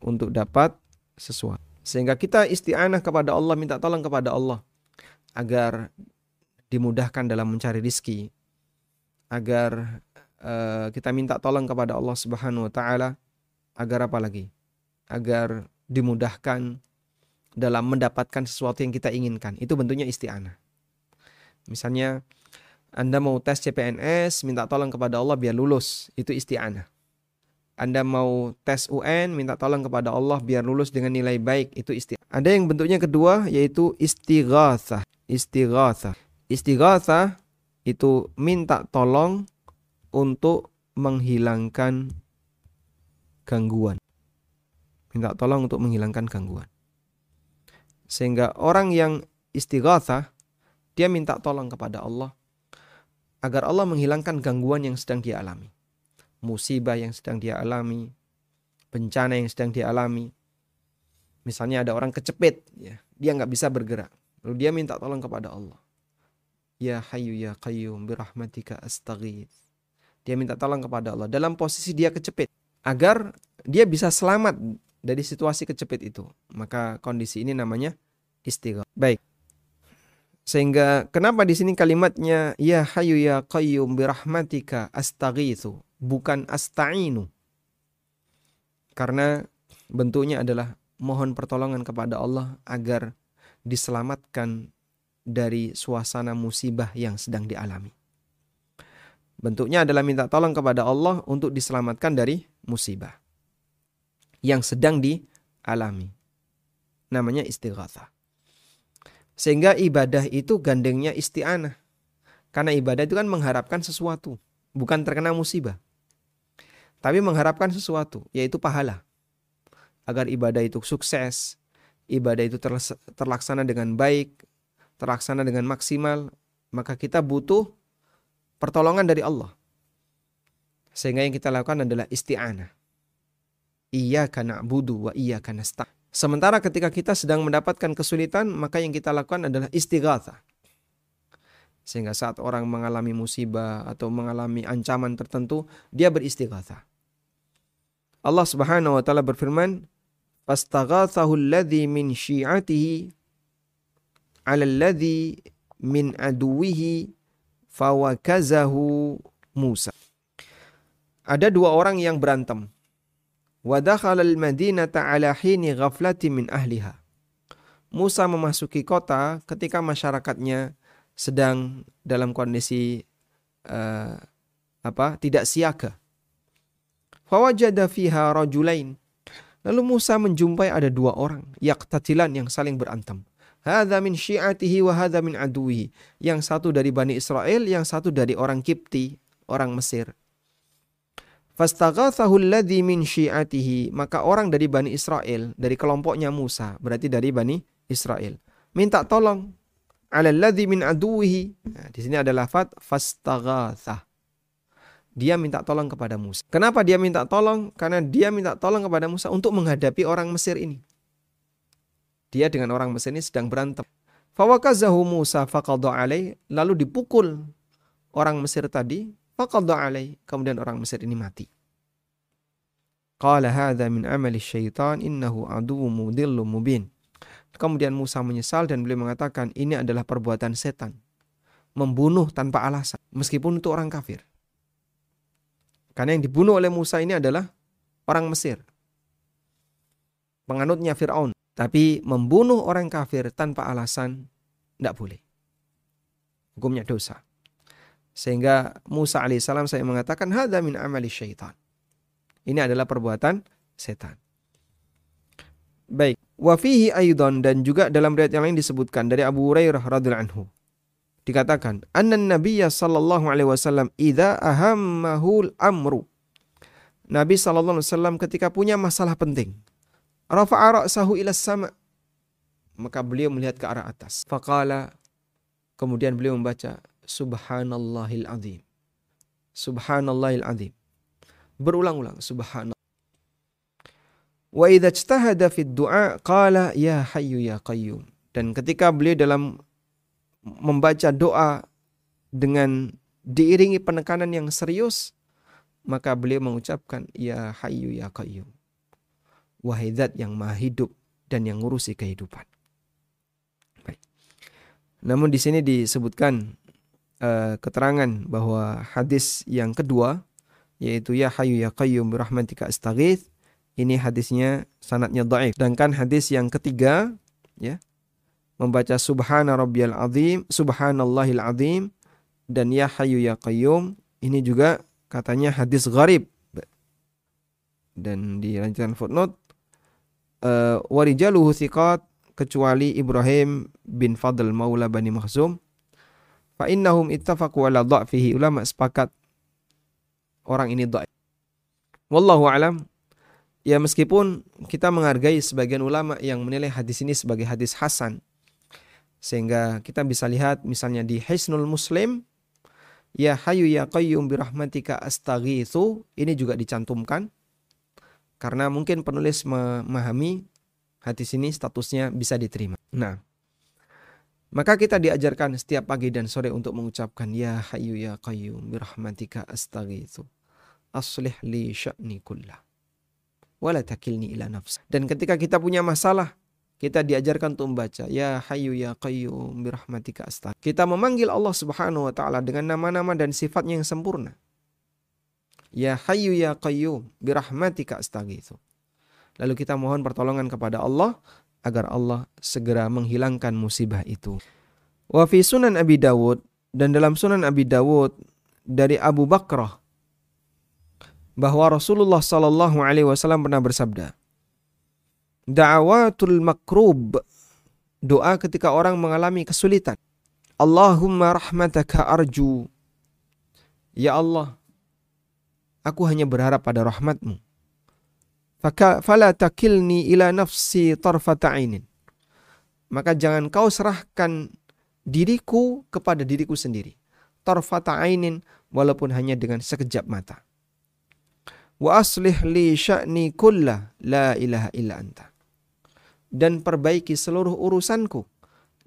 Untuk dapat sesuatu. Sehingga kita isti'anah kepada Allah, minta tolong kepada Allah agar dimudahkan dalam mencari rizki. Agar uh, kita minta tolong kepada Allah Subhanahu wa taala agar apa lagi? Agar dimudahkan dalam mendapatkan sesuatu yang kita inginkan. Itu bentuknya isti'anah. Misalnya Anda mau tes CPNS, minta tolong kepada Allah biar lulus. Itu isti'anah. Anda mau tes UN, minta tolong kepada Allah biar lulus dengan nilai baik, itu istighfar. Ada yang bentuknya kedua yaitu istighatsah. Istighatsah. Istighatsah itu minta tolong untuk menghilangkan gangguan. Minta tolong untuk menghilangkan gangguan. Sehingga orang yang istighatsah dia minta tolong kepada Allah agar Allah menghilangkan gangguan yang sedang dia alami musibah yang sedang dia alami, bencana yang sedang dia alami. Misalnya ada orang kecepit, ya, dia nggak bisa bergerak. Lalu dia minta tolong kepada Allah. Ya Hayyu ya Qayyum birahmatika astaghith. Dia minta tolong kepada Allah dalam posisi dia kecepit agar dia bisa selamat dari situasi kecepit itu. Maka kondisi ini namanya istighatsah. Baik. Sehingga kenapa di sini kalimatnya ya Hayyu ya Qayyum birahmatika astaghitsu bukan asta'inu. Karena bentuknya adalah mohon pertolongan kepada Allah agar diselamatkan dari suasana musibah yang sedang dialami. Bentuknya adalah minta tolong kepada Allah untuk diselamatkan dari musibah yang sedang dialami. Namanya istighatsah. Sehingga ibadah itu gandengnya isti'anah. Karena ibadah itu kan mengharapkan sesuatu, bukan terkena musibah tapi mengharapkan sesuatu, yaitu pahala. Agar ibadah itu sukses, ibadah itu terlaksana dengan baik, terlaksana dengan maksimal, maka kita butuh pertolongan dari Allah. Sehingga yang kita lakukan adalah isti'anah. Iya karena budu wa iya karena sta. Sementara ketika kita sedang mendapatkan kesulitan, maka yang kita lakukan adalah istighatha. Sehingga saat orang mengalami musibah atau mengalami ancaman tertentu, dia beristighatha. Allah Subhanahu wa taala berfirman, "Fastaghathahu alladhi min syi'atihi 'ala alladhi min aduwihi fawakazahu Musa. Ada dua orang yang berantem. Wa dakhala al-madinata ala hini ghaflati min ahliha. Musa memasuki kota ketika masyarakatnya sedang dalam kondisi uh, apa? tidak siaga. Fawajada fiha rajulain. Lalu Musa menjumpai ada dua orang yaktatilan yang saling berantem. Hadza min syi'atihi wa hadza min aduwihi. Yang satu dari Bani Israel, yang satu dari orang Kipti, orang Mesir. Fastaghathahu alladhi min syi'atihi. Maka orang dari Bani Israel, dari kelompoknya Musa, berarti dari Bani Israel. Minta tolong. Ala alladhi min aduwihi. Nah, di sini ada lafaz fastaghathah. Dia minta tolong kepada Musa. Kenapa dia minta tolong? Karena dia minta tolong kepada Musa untuk menghadapi orang Mesir ini. Dia dengan orang Mesir ini sedang berantem. Fawakazahu Musa faqadha alaih. Lalu dipukul orang Mesir tadi Faqadha alaih. Kemudian orang Mesir ini mati. Qala hadha min amali syaitan innahu aduwwu mudillu mubin. Kemudian Musa menyesal dan beliau mengatakan ini adalah perbuatan setan. Membunuh tanpa alasan. Meskipun itu orang kafir. Karena yang dibunuh oleh Musa ini adalah orang Mesir. Penganutnya Fir'aun. Tapi membunuh orang kafir tanpa alasan tidak boleh. Hukumnya dosa. Sehingga Musa alaihissalam saya mengatakan hadza min amali syaitan. Ini adalah perbuatan setan. Baik, wa fihi aidan dan juga dalam riwayat yang lain disebutkan dari Abu Hurairah radhiyallahu anhu. Dikatakan, anna nabiyya sallallahu alaihi wasallam idza ahammahul amru. Nabi sallallahu alaihi wasallam ketika punya masalah penting, rafa'a ra'sahu ila sama. Maka beliau melihat ke arah atas. Faqala kemudian beliau membaca subhanallahil azim. Subhanallahil azim. Berulang-ulang subhanallah. Wa idza ijtahada fi du'a qala ya hayyu ya qayyum. Dan ketika beliau dalam membaca doa dengan diiringi penekanan yang serius, maka beliau mengucapkan ya hayyu ya qayyum. Wahai zat yang maha hidup dan yang ngurusi kehidupan. Baik. Namun di sini disebutkan uh, keterangan bahwa hadis yang kedua yaitu ya hayu ya qayyum birahmatika astaghith ini hadisnya sanatnya dhaif sedangkan hadis yang ketiga ya membaca subhana rabbiyal azim subhanallahil azim dan ya hayu ya qayyum ini juga katanya hadis gharib dan dilanjutkan footnote uh, warijaluhu thiqat kecuali Ibrahim bin Fadl Maula Bani Makhzum Fa innahum ittafaqu ala dha'fihi. Ulama sepakat orang ini dhaif. Wallahu alam. Ya meskipun kita menghargai sebagian ulama yang menilai hadis ini sebagai hadis hasan. Sehingga kita bisa lihat misalnya di Hisnul Muslim Ya hayu ya qayyum birahmatika astaghithu ini juga dicantumkan karena mungkin penulis memahami hadis ini statusnya bisa diterima. Nah, maka kita diajarkan setiap pagi dan sore untuk mengucapkan Ya Hayyu Ya Qayyum birahmatika astaghithu aslih li sya'ni kullah wala takilni ila nafs. Dan ketika kita punya masalah, kita diajarkan untuk membaca Ya Hayyu Ya Qayyum birahmatika astaghithu. Kita memanggil Allah Subhanahu wa taala dengan nama-nama dan sifatnya yang sempurna. Ya Hayyu Ya Qayyum birahmatika astaghithu. Lalu kita mohon pertolongan kepada Allah agar Allah segera menghilangkan musibah itu. Wa fi Sunan Abi Dawud dan dalam Sunan Abi Dawud dari Abu Bakrah bahwa Rasulullah Sallallahu Alaihi Wasallam pernah bersabda, Da'awatul makrub doa ketika orang mengalami kesulitan. Allahumma rahmataka arju. Ya Allah, aku hanya berharap pada rahmatmu fala takilni ila nafsi tarfata ainin. Maka jangan kau serahkan diriku kepada diriku sendiri. Tarfata ainin walaupun hanya dengan sekejap mata. Wa aslih li sya'ni kulla la ilaha illa anta. Dan perbaiki seluruh urusanku.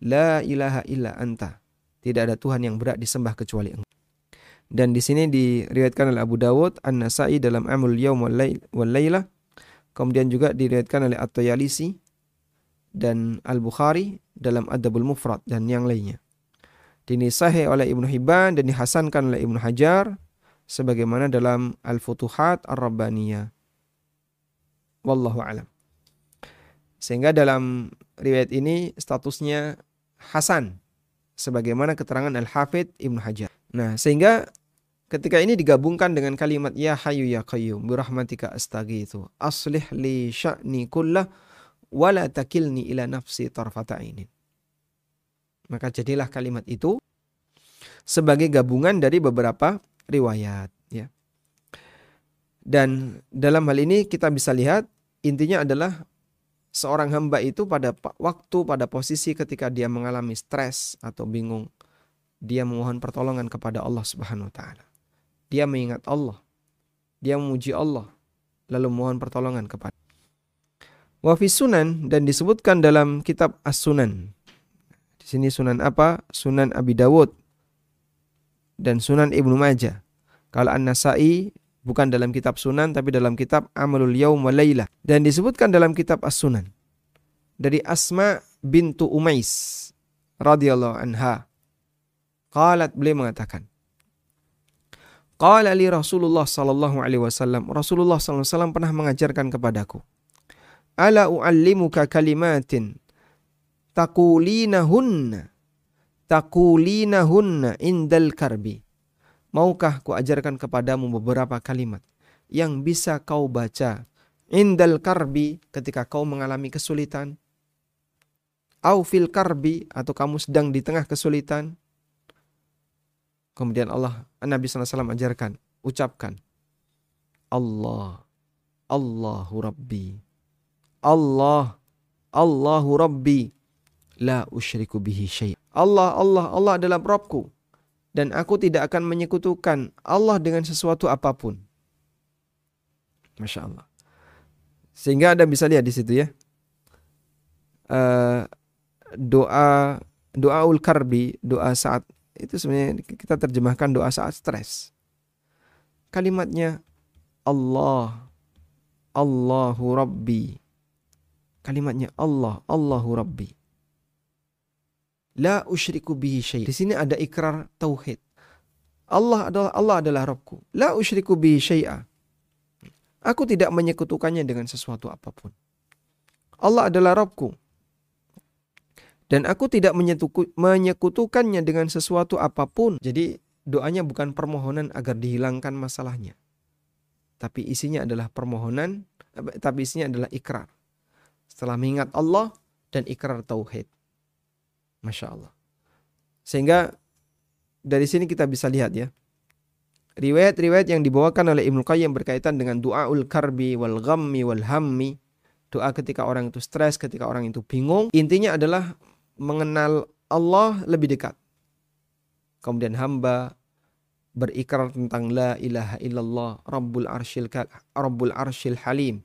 La ilaha illa anta. Tidak ada Tuhan yang berat disembah kecuali engkau. Dan di sini diriwayatkan oleh Abu Dawud, An-Nasai dalam Amul Yaum wal Laylah Kemudian juga diriwayatkan oleh At-Tayalisi dan Al-Bukhari dalam Adabul Mufrad dan yang lainnya. Dinisahi oleh Ibnu Hibban dan dihasankan oleh Ibnu Hajar sebagaimana dalam Al-Futuhat Ar-Rabbaniyah. Wallahu alam. Sehingga dalam riwayat ini statusnya hasan sebagaimana keterangan Al-Hafidh Ibnu Hajar. Nah, sehingga ketika ini digabungkan dengan kalimat ya hayyu ya qayyum bi rahmatika astaghitsu aslih li sya'ni kullah wa la takilni ila nafsi tarfata ainin. Maka jadilah kalimat itu sebagai gabungan dari beberapa riwayat ya. Dan dalam hal ini kita bisa lihat intinya adalah seorang hamba itu pada waktu pada posisi ketika dia mengalami stres atau bingung dia memohon pertolongan kepada Allah Subhanahu wa taala. Dia mengingat Allah. Dia memuji Allah lalu mohon pertolongan kepada Wa sunan dan disebutkan dalam kitab As-Sunan sini sunan apa? Sunan Abi Dawud dan Sunan Ibnu Majah. Kalau An-Nasai bukan dalam kitab Sunan tapi dalam kitab Amalul Yaum wa Lailah dan disebutkan dalam kitab As-Sunan dari Asma bintu Umais radhiyallahu anha. Qalat beliau mengatakan Qala li Rasulullah sallallahu alaihi wasallam Rasulullah sallallahu alaihi wasallam pernah mengajarkan kepadaku Ala uallimuka kalimatin takulinahunna takulinahunna indal karbi. Maukah ku ajarkan kepadamu beberapa kalimat yang bisa kau baca indal karbi ketika kau mengalami kesulitan? Au fil karbi atau kamu sedang di tengah kesulitan? Kemudian Allah Nabi SAW ajarkan, ucapkan Allah, Allahu Rabbi, Allah, Allahu Rabbi, la usyriku bihi syai. Allah, Allah, Allah adalah Rabbku. Dan aku tidak akan menyekutukan Allah dengan sesuatu apa pun. Masya Allah. Sehingga Anda bisa lihat di situ ya. Uh, doa doaul karbi, doa saat itu sebenarnya kita terjemahkan doa saat stres. Kalimatnya Allah, Allahu Rabbi. Kalimatnya Allah, Allahu Rabbi. La usyriku bihi syai. Di sini ada ikrar tauhid. Allah adalah Allah adalah Rabbku. La usyriku bihi syai'a. Aku tidak menyekutukannya dengan sesuatu apa pun. Allah adalah Rabbku. Dan aku tidak menyekutukannya dengan sesuatu apa pun. Jadi doanya bukan permohonan agar dihilangkan masalahnya. Tapi isinya adalah permohonan, tapi isinya adalah ikrar. Setelah mengingat Allah dan ikrar tauhid. Masya Allah. Sehingga dari sini kita bisa lihat ya. Riwayat-riwayat yang dibawakan oleh Ibnu Qayyim berkaitan dengan doaul karbi wal ghammi wal hammi. Doa ketika orang itu stres, ketika orang itu bingung. Intinya adalah mengenal Allah lebih dekat. Kemudian hamba berikrar tentang la ilaha illallah rabbul arsyil rabbul arsyil halim.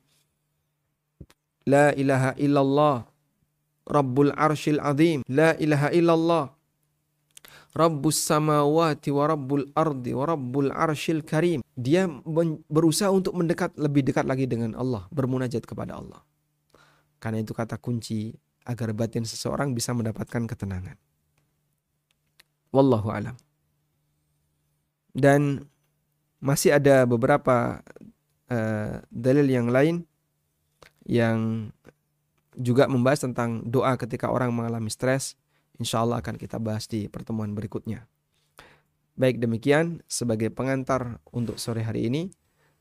La ilaha illallah Rabbul Arshil Azim, La ilaha illallah, Rabbus samawati wa rabbul ardi wa rabbul arshil karim. Dia berusaha untuk mendekat lebih dekat lagi dengan Allah, bermunajat kepada Allah. Karena itu kata kunci agar batin seseorang bisa mendapatkan ketenangan. Wallahu alam. Dan masih ada beberapa uh, dalil yang lain yang juga membahas tentang doa ketika orang mengalami stres. Insya Allah akan kita bahas di pertemuan berikutnya. Baik demikian sebagai pengantar untuk sore hari ini.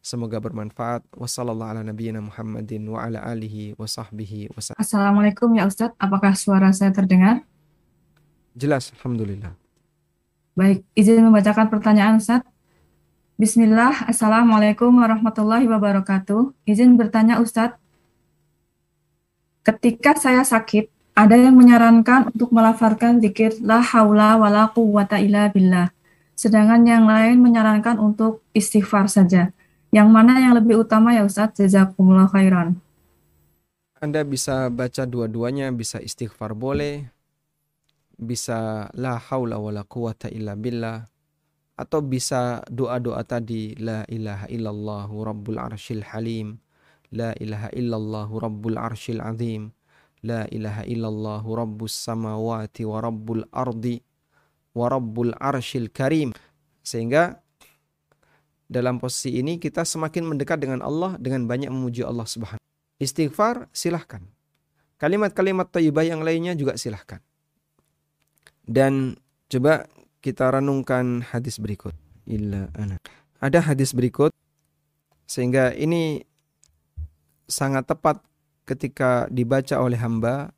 Semoga bermanfaat. Wassalamualaikum Assalamualaikum ya Ustadz. Apakah suara saya terdengar? Jelas, Alhamdulillah. Baik, izin membacakan pertanyaan Ustadz. Bismillah, Assalamualaikum warahmatullahi wabarakatuh. Izin bertanya Ustadz, Ketika saya sakit, ada yang menyarankan untuk melafalkan zikir la haula wala quwwata illa billah. Sedangkan yang lain menyarankan untuk istighfar saja. Yang mana yang lebih utama ya Ustaz? Jazakumullah khairan. Anda bisa baca dua-duanya, bisa istighfar boleh, bisa la haula wala quwwata illa billah, atau bisa doa-doa tadi la ilaha illallah rabbul arsyil halim, La ilaha illallah rabbul arshil azim. La ilaha illallah rabbus samawati wa rabbul ardi. wa rabbul arshil karim. Sehingga dalam posisi ini kita semakin mendekat dengan Allah dengan banyak memuji Allah Subhanahu. Istighfar silahkan. Kalimat-kalimat thayyibah yang lainnya juga silahkan. Dan coba kita renungkan hadis berikut. Illa ana. Ada hadis berikut sehingga ini sangat tepat ketika dibaca oleh hamba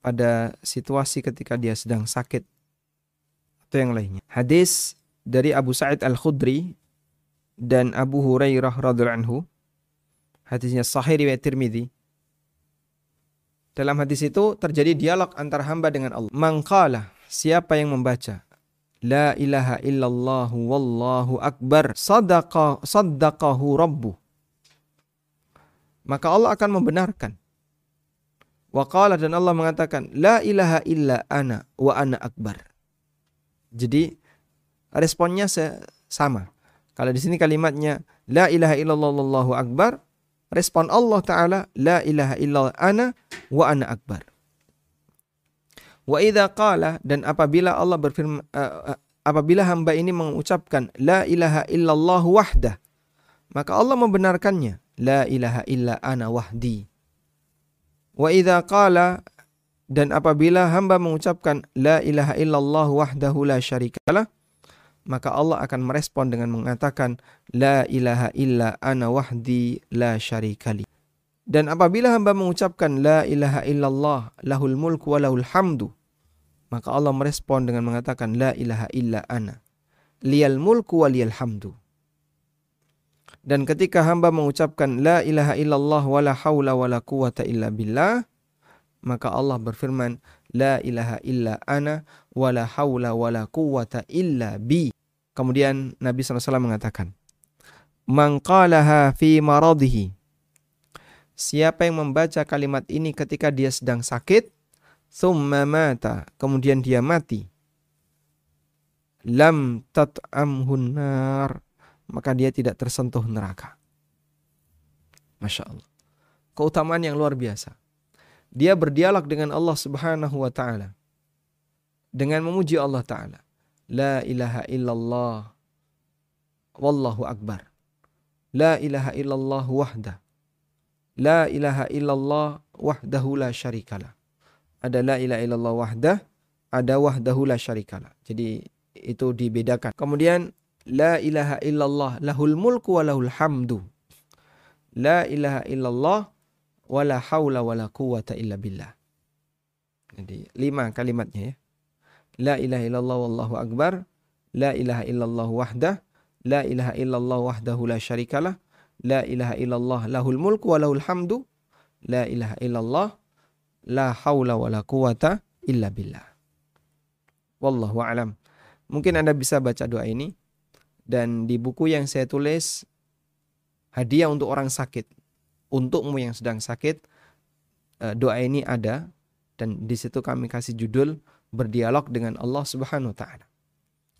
pada situasi ketika dia sedang sakit atau yang lainnya. Hadis dari Abu Sa'id Al-Khudri dan Abu Hurairah radhiyallahu anhu. Hadisnya sahih riwayat Tirmidzi. Dalam hadis itu terjadi dialog antara hamba dengan Allah. Mangkala, siapa yang membaca La ilaha illallah wallahu akbar sadaqa saddaqahu rabbu. Maka Allah akan membenarkan. Wa qala dan Allah mengatakan la ilaha illa ana wa ana akbar. Jadi responnya sama. Kalau di sini kalimatnya la ilaha illallah wallahu akbar, respon Allah taala la ilaha illallah ana wa ana akbar. Wa idza qala dan apabila Allah berfirman uh, apabila hamba ini mengucapkan la ilaha illallah wahdah maka Allah membenarkannya la ilaha illa ana wahdi. Wa idza qala dan apabila hamba mengucapkan la ilaha illallah wahdahu la syarikalah maka Allah akan merespon dengan mengatakan la ilaha illa ana wahdi la syarikali. Dan apabila hamba mengucapkan la ilaha illallah lahul mulku wa lahul hamdu, maka Allah merespon dengan mengatakan la ilaha illa ana. Liyal mulku wa liyal hamdu. Dan ketika hamba mengucapkan la ilaha illallah wa la hawla wa la quwata illa billah, maka Allah berfirman la ilaha illa ana wa la hawla wa la quwata illa bi. Kemudian Nabi SAW mengatakan, Man qalaha fi maradihi Siapa yang membaca kalimat ini ketika dia sedang sakit, thumma mata, kemudian dia mati. Lam tat'amhun nar, maka dia tidak tersentuh neraka. Masya Allah. Keutamaan yang luar biasa. Dia berdialog dengan Allah subhanahu wa ta'ala. Dengan memuji Allah ta'ala. La ilaha illallah. Wallahu akbar. La ilaha illallah wahdah. La ilaha illallah wahdahu la syarikalah. Ada la ilaha illallah wahdah, ada wahdahu la syarikalah. Jadi itu dibedakan. Kemudian la ilaha illallah lahul mulku wa lahul hamdu. La ilaha illallah wa la hawla wa la quwata illa billah. Jadi lima kalimatnya ya. La ilaha illallah wallahu akbar. La ilaha illallah wahdah. La ilaha illallah wahdahu la syarikalah. La ilaha illallah lahul mulku wa lahul hamdu. La ilaha illallah la haula wa la quwata illa billah. Wallahu alam. Mungkin Anda bisa baca doa ini dan di buku yang saya tulis hadiah untuk orang sakit. Untukmu yang sedang sakit, eh, doa ini ada dan di situ kami kasih judul berdialog dengan Allah Subhanahu wa taala.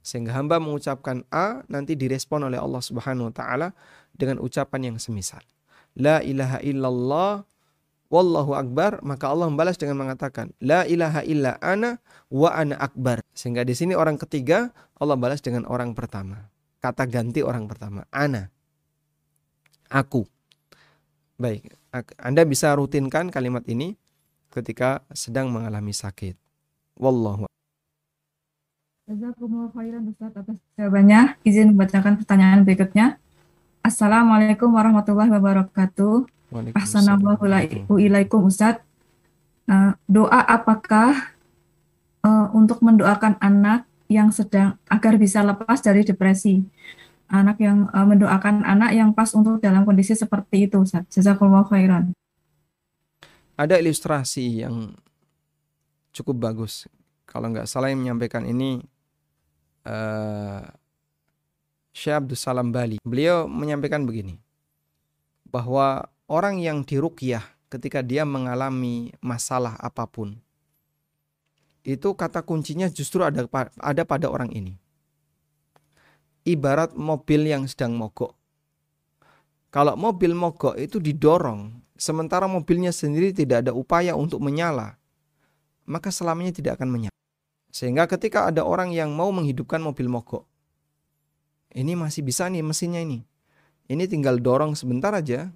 Sehingga hamba mengucapkan A nanti direspon oleh Allah Subhanahu wa taala dengan ucapan yang semisal. La ilaha illallah wallahu akbar maka Allah membalas dengan mengatakan la ilaha illa ana wa ana akbar. Sehingga di sini orang ketiga Allah balas dengan orang pertama. Kata ganti orang pertama, ana. Aku. Baik, Anda bisa rutinkan kalimat ini ketika sedang mengalami sakit. Wallahu Jazakumullah khairan Ustaz atas jawabannya. Izin membacakan pertanyaan berikutnya. Assalamualaikum warahmatullahi wabarakatuh. Assalamualaikum ilaikum Ustaz. Uh, doa apakah uh, untuk mendoakan anak yang sedang agar bisa lepas dari depresi? Anak yang uh, mendoakan anak yang pas untuk dalam kondisi seperti itu Ustaz. Jazakumullah khairan. Ada ilustrasi yang cukup bagus. Kalau nggak salah yang menyampaikan ini uh, Syekh Abdul Salam Bali. Beliau menyampaikan begini, bahwa orang yang dirukyah ketika dia mengalami masalah apa pun, itu kata kuncinya justru ada ada pada orang ini. Ibarat mobil yang sedang mogok. Kalau mobil mogok itu didorong, sementara mobilnya sendiri tidak ada upaya untuk menyala, maka selamanya tidak akan menyala. Sehingga ketika ada orang yang mau menghidupkan mobil mogok, ini masih bisa nih mesinnya ini. Ini tinggal dorong sebentar aja,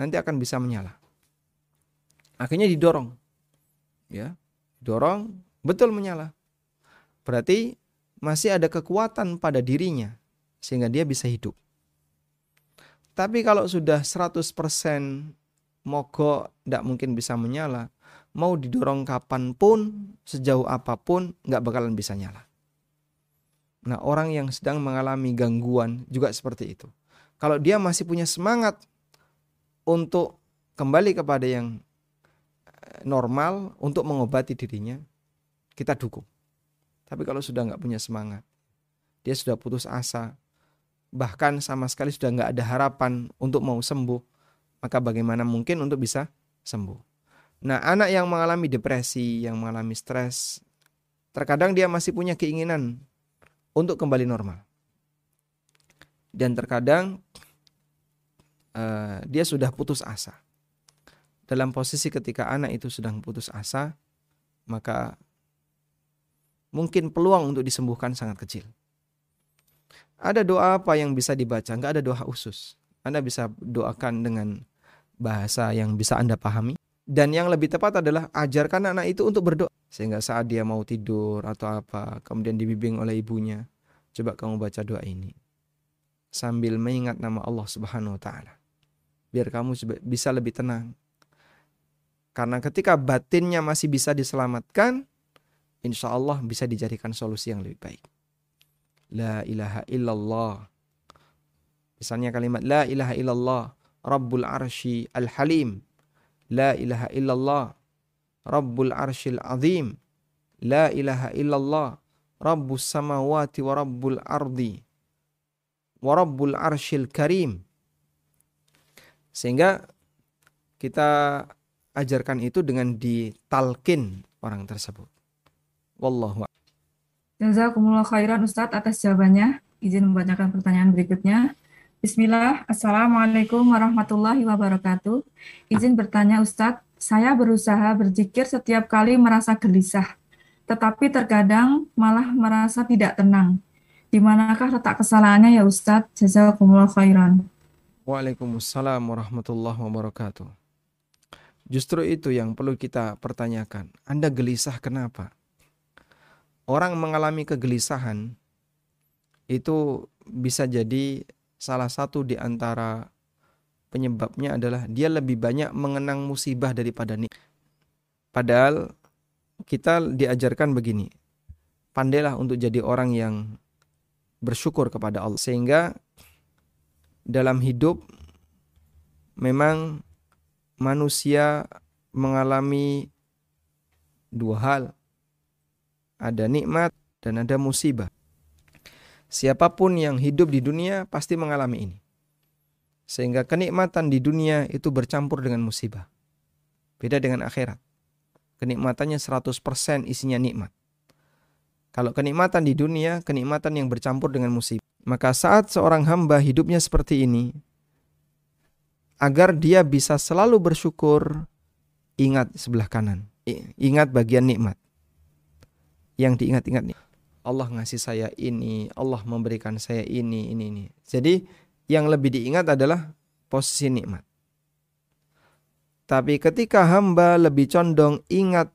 nanti akan bisa menyala. Akhirnya didorong. Ya, dorong betul menyala. Berarti masih ada kekuatan pada dirinya sehingga dia bisa hidup. Tapi kalau sudah 100% mogok, tidak mungkin bisa menyala, mau didorong kapan pun, sejauh apa pun, nggak bakalan bisa nyala. Nah orang yang sedang mengalami gangguan juga seperti itu. Kalau dia masih punya semangat untuk kembali kepada yang eh, normal, untuk mengobati dirinya, kita dukung. Tapi kalau sudah nggak punya semangat, dia sudah putus asa, bahkan sama sekali sudah nggak ada harapan untuk mau sembuh, maka bagaimana mungkin untuk bisa sembuh? Nah, anak yang mengalami depresi, yang mengalami stres, terkadang dia masih punya keinginan untuk kembali normal. Dan terkadang uh, dia sudah putus asa. Dalam posisi ketika anak itu sedang putus asa, maka mungkin peluang untuk disembuhkan sangat kecil. Ada doa apa yang bisa dibaca? Enggak ada doa khusus. Anda bisa doakan dengan bahasa yang bisa Anda pahami. Dan yang lebih tepat adalah ajarkan anak itu untuk berdoa. Sehingga saat dia mau tidur atau apa, kemudian dibimbing oleh ibunya. Coba kamu baca doa ini. Sambil mengingat nama Allah subhanahu wa ta'ala. Biar kamu bisa lebih tenang. Karena ketika batinnya masih bisa diselamatkan, insya Allah bisa dijadikan solusi yang lebih baik. La ilaha illallah. Misalnya kalimat La ilaha illallah. Rabbul arshi al-halim. La ilaha illallah. Rabbul arshil azim. La ilaha illallah. Rabbus samawati wa rabbul ardi. Wa rabbul arshil karim. Sehingga kita ajarkan itu dengan ditalkin orang tersebut. Wallahu Jazakumullah khairan Ustadz atas jawabannya. Izin membacakan pertanyaan berikutnya. Bismillah, Assalamualaikum warahmatullahi wabarakatuh. Izin bertanya Ustadz, saya berusaha berzikir setiap kali merasa gelisah, tetapi terkadang malah merasa tidak tenang. Di manakah letak kesalahannya ya Ustadz? Jazakumullah khairan. Waalaikumsalam warahmatullahi wabarakatuh. Justru itu yang perlu kita pertanyakan. Anda gelisah kenapa? Orang mengalami kegelisahan itu bisa jadi salah satu di antara penyebabnya adalah dia lebih banyak mengenang musibah daripada nikmat. Padahal kita diajarkan begini, pandailah untuk jadi orang yang bersyukur kepada Allah sehingga dalam hidup memang manusia mengalami dua hal ada nikmat dan ada musibah. Siapa pun yang hidup di dunia pasti mengalami ini. Sehingga kenikmatan di dunia itu bercampur dengan musibah. Beda dengan akhirat. Kenikmatannya 100% isinya nikmat. Kalau kenikmatan di dunia, kenikmatan yang bercampur dengan musibah. Maka saat seorang hamba hidupnya seperti ini, agar dia bisa selalu bersyukur, ingat sebelah kanan. Ingat bagian nikmat yang diingat-ingat nih. Allah ngasih saya ini, Allah memberikan saya ini, ini, ini. Jadi yang lebih diingat adalah posisi nikmat. Tapi ketika hamba lebih condong ingat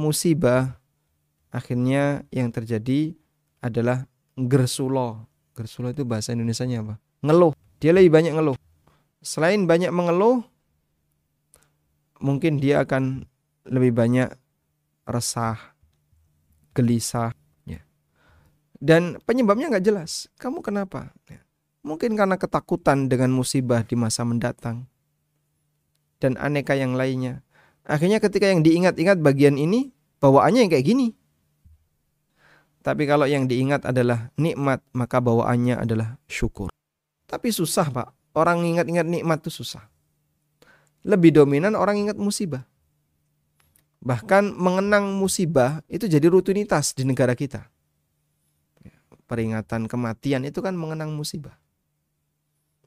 musibah, akhirnya yang terjadi adalah gersulo. Gersulo itu bahasa Indonesia-nya apa? Ngeluh. Dia lebih banyak ngeluh. Selain banyak mengeluh, mungkin dia akan lebih banyak resah, gelisah. Ya. Dan penyebabnya nggak jelas. Kamu kenapa? Ya. Mungkin karena ketakutan dengan musibah di masa mendatang. Dan aneka yang lainnya. Akhirnya ketika yang diingat-ingat bagian ini, bawaannya yang kayak gini. Tapi kalau yang diingat adalah nikmat, maka bawaannya adalah syukur. Tapi susah pak, orang ingat-ingat nikmat itu susah. Lebih dominan orang ingat musibah. Bahkan mengenang musibah itu jadi rutinitas di negara kita. Peringatan kematian itu kan mengenang musibah.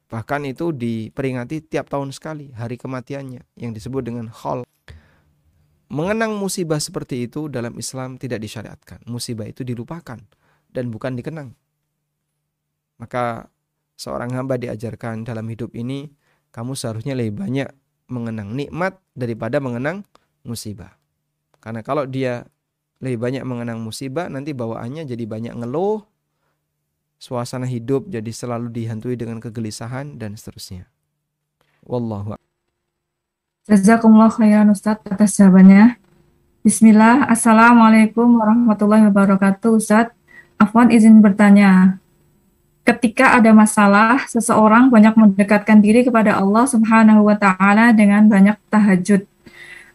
Bahkan itu diperingati tiap tahun sekali hari kematiannya yang disebut dengan hol. mengenang musibah seperti itu dalam Islam tidak disyariatkan. Musibah itu dilupakan dan bukan dikenang. Maka seorang hamba diajarkan dalam hidup ini kamu seharusnya lebih banyak mengenang nikmat daripada mengenang musibah. Karena kalau dia lebih banyak mengenang musibah nanti bawaannya jadi banyak ngeluh, suasana hidup jadi selalu dihantui dengan kegelisahan dan seterusnya. Wallahu Jazakumullah khairan Ustaz atas jawabannya. Bismillah, Assalamualaikum warahmatullahi wabarakatuh Ustaz. Afwan izin bertanya. Ketika ada masalah, seseorang banyak mendekatkan diri kepada Allah Subhanahu wa taala dengan banyak tahajud.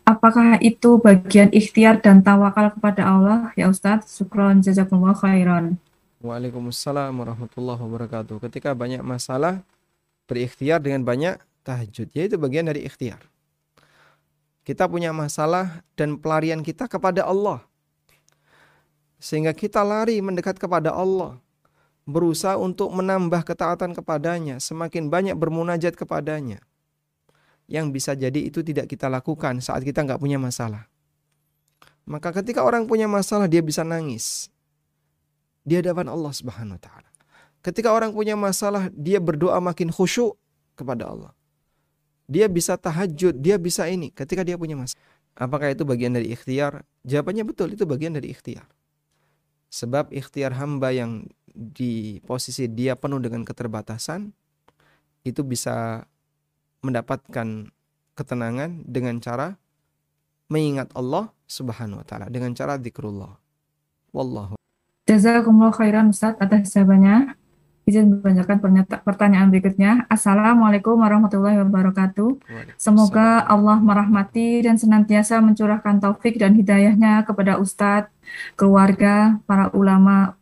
Apakah itu bagian ikhtiar dan tawakal kepada Allah? Ya Ustaz, syukron jazakumullah khairan. Waalaikumsalam warahmatullahi wabarakatuh. Ketika banyak masalah, berikhtiar dengan banyak tahajud. Yaitu bagian dari ikhtiar. Kita punya masalah dan pelarian kita kepada Allah. Sehingga kita lari mendekat kepada Allah. Berusaha untuk menambah ketaatan kepadanya. Semakin banyak bermunajat kepadanya. Yang bisa jadi itu tidak kita lakukan saat kita nggak punya masalah. Maka ketika orang punya masalah dia bisa nangis. Di hadapan Allah subhanahu wa ta'ala. Ketika orang punya masalah dia berdoa makin khusyuk kepada Allah. Dia bisa tahajud, dia bisa ini ketika dia punya masalah. Apakah itu bagian dari ikhtiar? Jawabannya betul, itu bagian dari ikhtiar. Sebab ikhtiar hamba yang di posisi dia penuh dengan keterbatasan itu bisa mendapatkan ketenangan dengan cara mengingat Allah Subhanahu wa taala dengan cara zikrullah. Wallahu. Jazakumullah khairan Ustaz atas jawabannya. Izin membacakan pertanyaan berikutnya. Assalamualaikum warahmatullahi wabarakatuh. Semoga Allah merahmati dan senantiasa mencurahkan taufik dan hidayahnya kepada Ustadz, keluarga, para ulama,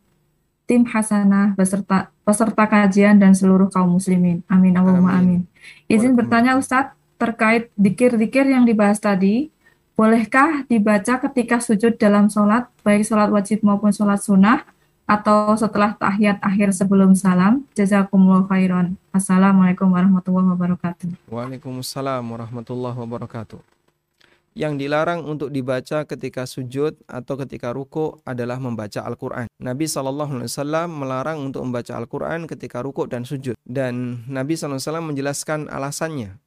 tim hasanah, beserta, peserta kajian, dan seluruh kaum muslimin. Amin. Allahumma amin. Izin bertanya Ustadz, terkait dikir-dikir yang dibahas tadi, bolehkah dibaca ketika sujud dalam sholat, baik sholat wajib maupun sholat sunnah, atau setelah tahiyat akhir sebelum salam. Jazakumullah khairan. Assalamualaikum warahmatullahi wabarakatuh. Waalaikumsalam warahmatullahi wabarakatuh. Yang dilarang untuk dibaca ketika sujud atau ketika ruku adalah membaca Al-Quran. Nabi SAW melarang untuk membaca Al-Quran ketika ruku dan sujud. Dan Nabi SAW menjelaskan alasannya.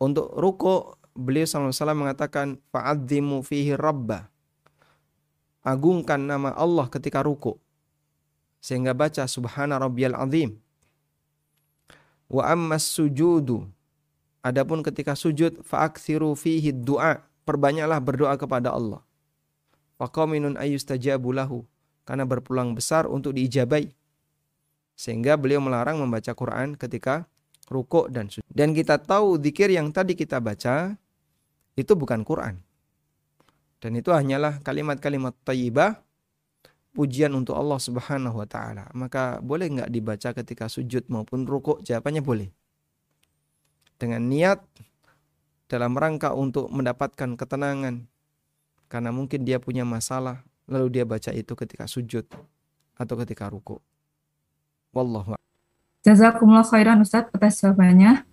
Untuk ruku, beliau SAW mengatakan, Fa'adzimu fihi rabbah agungkan nama Allah ketika ruku. Sehingga baca subhana rabbiyal azim. Wa ammas sujudu. Adapun ketika sujud fa'akthiru fihi du'a. Perbanyaklah berdoa kepada Allah. Faqaminun ayyustajabu lahu. Karena berpulang besar untuk diijabai. Sehingga beliau melarang membaca Quran ketika rukuk dan sujud. Dan kita tahu zikir yang tadi kita baca itu bukan Quran. Dan itu hanyalah kalimat-kalimat tayyibah pujian untuk Allah Subhanahu wa taala. Maka boleh nggak dibaca ketika sujud maupun rukuk? Jawabannya boleh. Dengan niat dalam rangka untuk mendapatkan ketenangan karena mungkin dia punya masalah lalu dia baca itu ketika sujud atau ketika rukuk. Wallahu Jazakumullah khairan Ustaz atas jawabannya.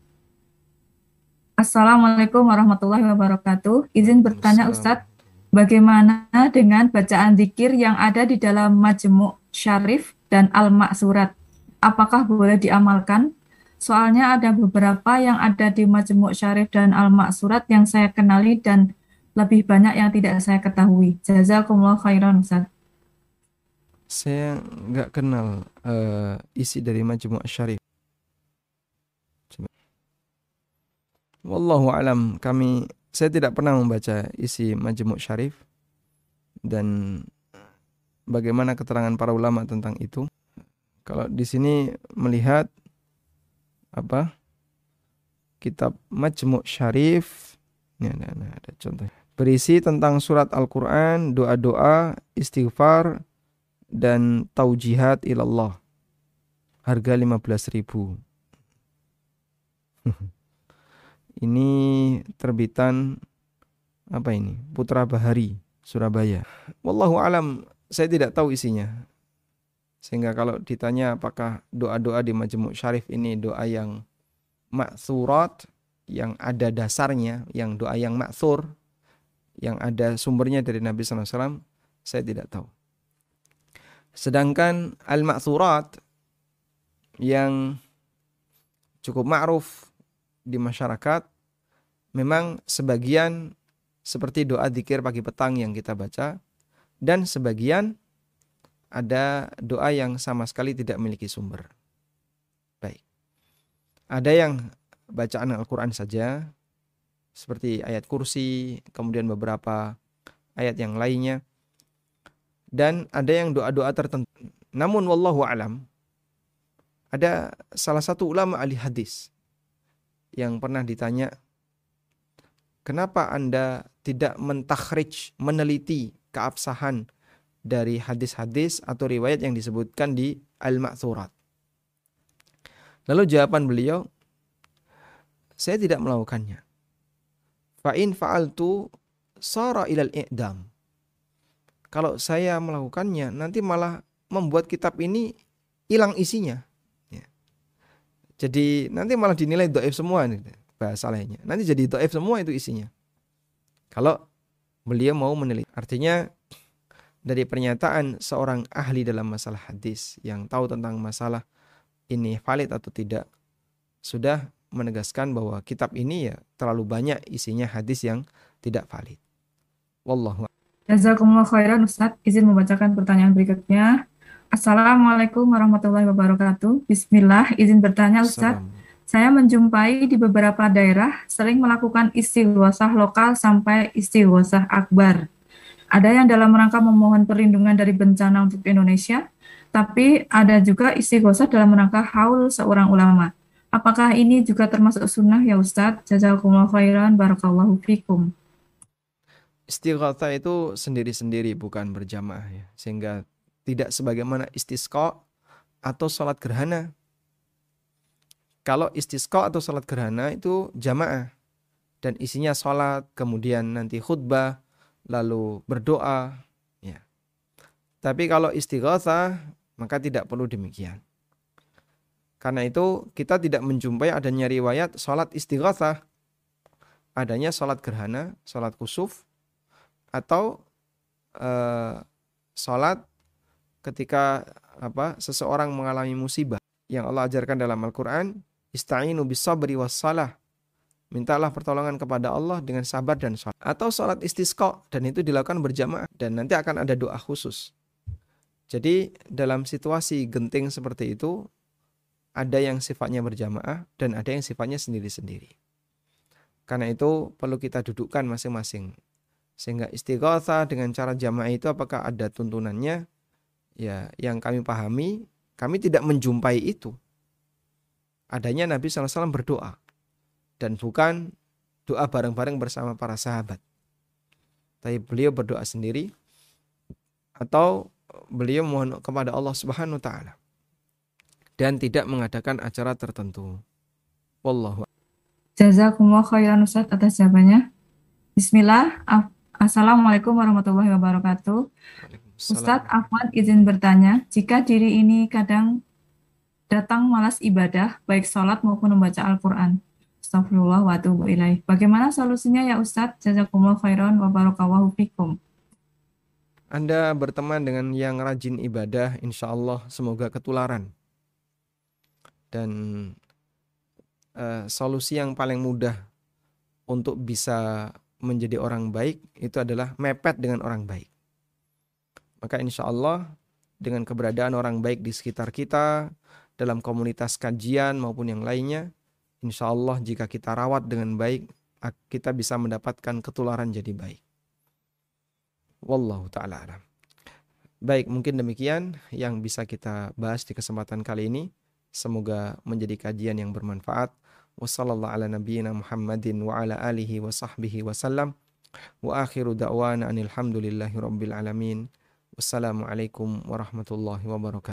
Assalamualaikum warahmatullahi wabarakatuh. Izin bertanya Ustadz, Bagaimana dengan bacaan zikir yang ada di dalam Majmu' Syarif dan Al-Maksurat? Apakah boleh diamalkan? Soalnya ada beberapa yang ada di Majmu' Syarif dan Al-Maksurat yang saya kenali dan lebih banyak yang tidak saya ketahui. Jazakumullah khairan Ustaz. Saya nggak kenal uh, isi dari Majmu' Syarif. Wallahu alam kami saya tidak pernah membaca isi Majmu' Syarif dan bagaimana keterangan para ulama tentang itu. Kalau di sini melihat apa? Kitab Majmu' Syarif ini ada, ada, ada contoh. Berisi tentang surat Al-Qur'an, doa-doa, istighfar dan taujihat ilallah. Harga 15.000. Ini terbitan apa ini? Putra Bahari, Surabaya. Wallahu alam, saya tidak tahu isinya. Sehingga kalau ditanya apakah doa-doa di Majmu' Syarif ini doa yang maksurat, yang ada dasarnya, yang doa yang maksur, yang ada sumbernya dari Nabi SAW, saya tidak tahu. Sedangkan al-ma'thurat yang cukup ma'ruf di masyarakat, memang sebagian seperti doa dikir pagi petang yang kita baca, dan sebagian ada doa yang sama sekali tidak memiliki sumber. Baik. Ada yang bacaan Al-Quran saja, seperti ayat kursi, kemudian beberapa ayat yang lainnya. Dan ada yang doa-doa tertentu. Namun wallahu alam, ada salah satu ulama ahli hadis yang pernah ditanya, kenapa Anda tidak mentakhrij, meneliti keabsahan dari hadis-hadis atau riwayat yang disebutkan di Al-Ma'thurat. Lalu jawaban beliau, saya tidak melakukannya. Fa'in fa'altu sara ilal i'dam. Kalau saya melakukannya, nanti malah membuat kitab ini hilang isinya. Ya. Jadi nanti malah dinilai do'if semua nih bahasa lainnya. Nanti jadi do'if semua itu isinya. Kalau beliau mau meneliti. Artinya dari pernyataan seorang ahli dalam masalah hadis yang tahu tentang masalah ini valid atau tidak sudah menegaskan bahwa kitab ini ya terlalu banyak isinya hadis yang tidak valid. Wallahu Jazakumullah khairan Ustaz. Izin membacakan pertanyaan berikutnya. Assalamualaikum warahmatullahi wabarakatuh. Bismillah, izin bertanya Ustaz. Saya menjumpai di beberapa daerah sering melakukan istighosah lokal sampai istighosah akbar. Ada yang dalam rangka memohon perlindungan dari bencana untuk Indonesia, tapi ada juga istighosah dalam rangka haul seorang ulama. Apakah ini juga termasuk sunnah ya Ustadz? Jazakumullah khairan, barakallahu fikum. Istighothah itu sendiri-sendiri bukan berjamaah ya. Sehingga tidak sebagaimana istisqa atau sholat gerhana. Kalau istisqa atau sholat gerhana itu jamaah. Dan isinya sholat, kemudian nanti khutbah, lalu berdoa ya. Tapi kalau istighatsah maka tidak perlu demikian. Karena itu kita tidak menjumpai adanya riwayat salat istighatsah. Adanya salat gerhana, salat kusuf atau uh, salat ketika apa seseorang mengalami musibah yang Allah ajarkan dalam Al-Qur'an ista'inu bis sabri was salah Mintalah pertolongan kepada Allah dengan sabar dan sholat. Atau sholat istisqa dan itu dilakukan berjamaah. Dan nanti akan ada doa khusus. Jadi dalam situasi genting seperti itu, ada yang sifatnya berjamaah dan ada yang sifatnya sendiri-sendiri. Karena itu perlu kita dudukkan masing-masing. Sehingga istighatha dengan cara jamaah itu apakah ada tuntunannya? Ya, yang kami pahami, kami tidak menjumpai itu. Adanya Nabi SAW berdoa dan bukan doa bareng-bareng bersama para sahabat. Tapi beliau berdoa sendiri atau beliau mohon kepada Allah Subhanahu wa taala dan tidak mengadakan acara tertentu. Wallahu Jazakumullah khairan Ustaz atas jawabannya. Bismillah. Assalamualaikum warahmatullahi wabarakatuh. Ustadz Ahmad izin bertanya, jika diri ini kadang datang malas ibadah, baik sholat maupun membaca Al-Quran, Astagfirullah wa atubu ilaih. Bagaimana solusinya ya Ustadz? Jazakumullah khairan wa barakallahu fikum. Anda berteman dengan yang rajin ibadah, insya Allah semoga ketularan. Dan uh, solusi yang paling mudah untuk bisa menjadi orang baik itu adalah mepet dengan orang baik. Maka insya Allah dengan keberadaan orang baik di sekitar kita, dalam komunitas kajian maupun yang lainnya, Insya Allah jika kita rawat dengan baik, kita bisa mendapatkan ketularan jadi baik. Wallahu ta'ala alam. Baik, mungkin demikian yang bisa kita bahas di kesempatan kali ini. Semoga menjadi kajian yang bermanfaat. Wassalamualaikum warahmatullahi wabarakatuh.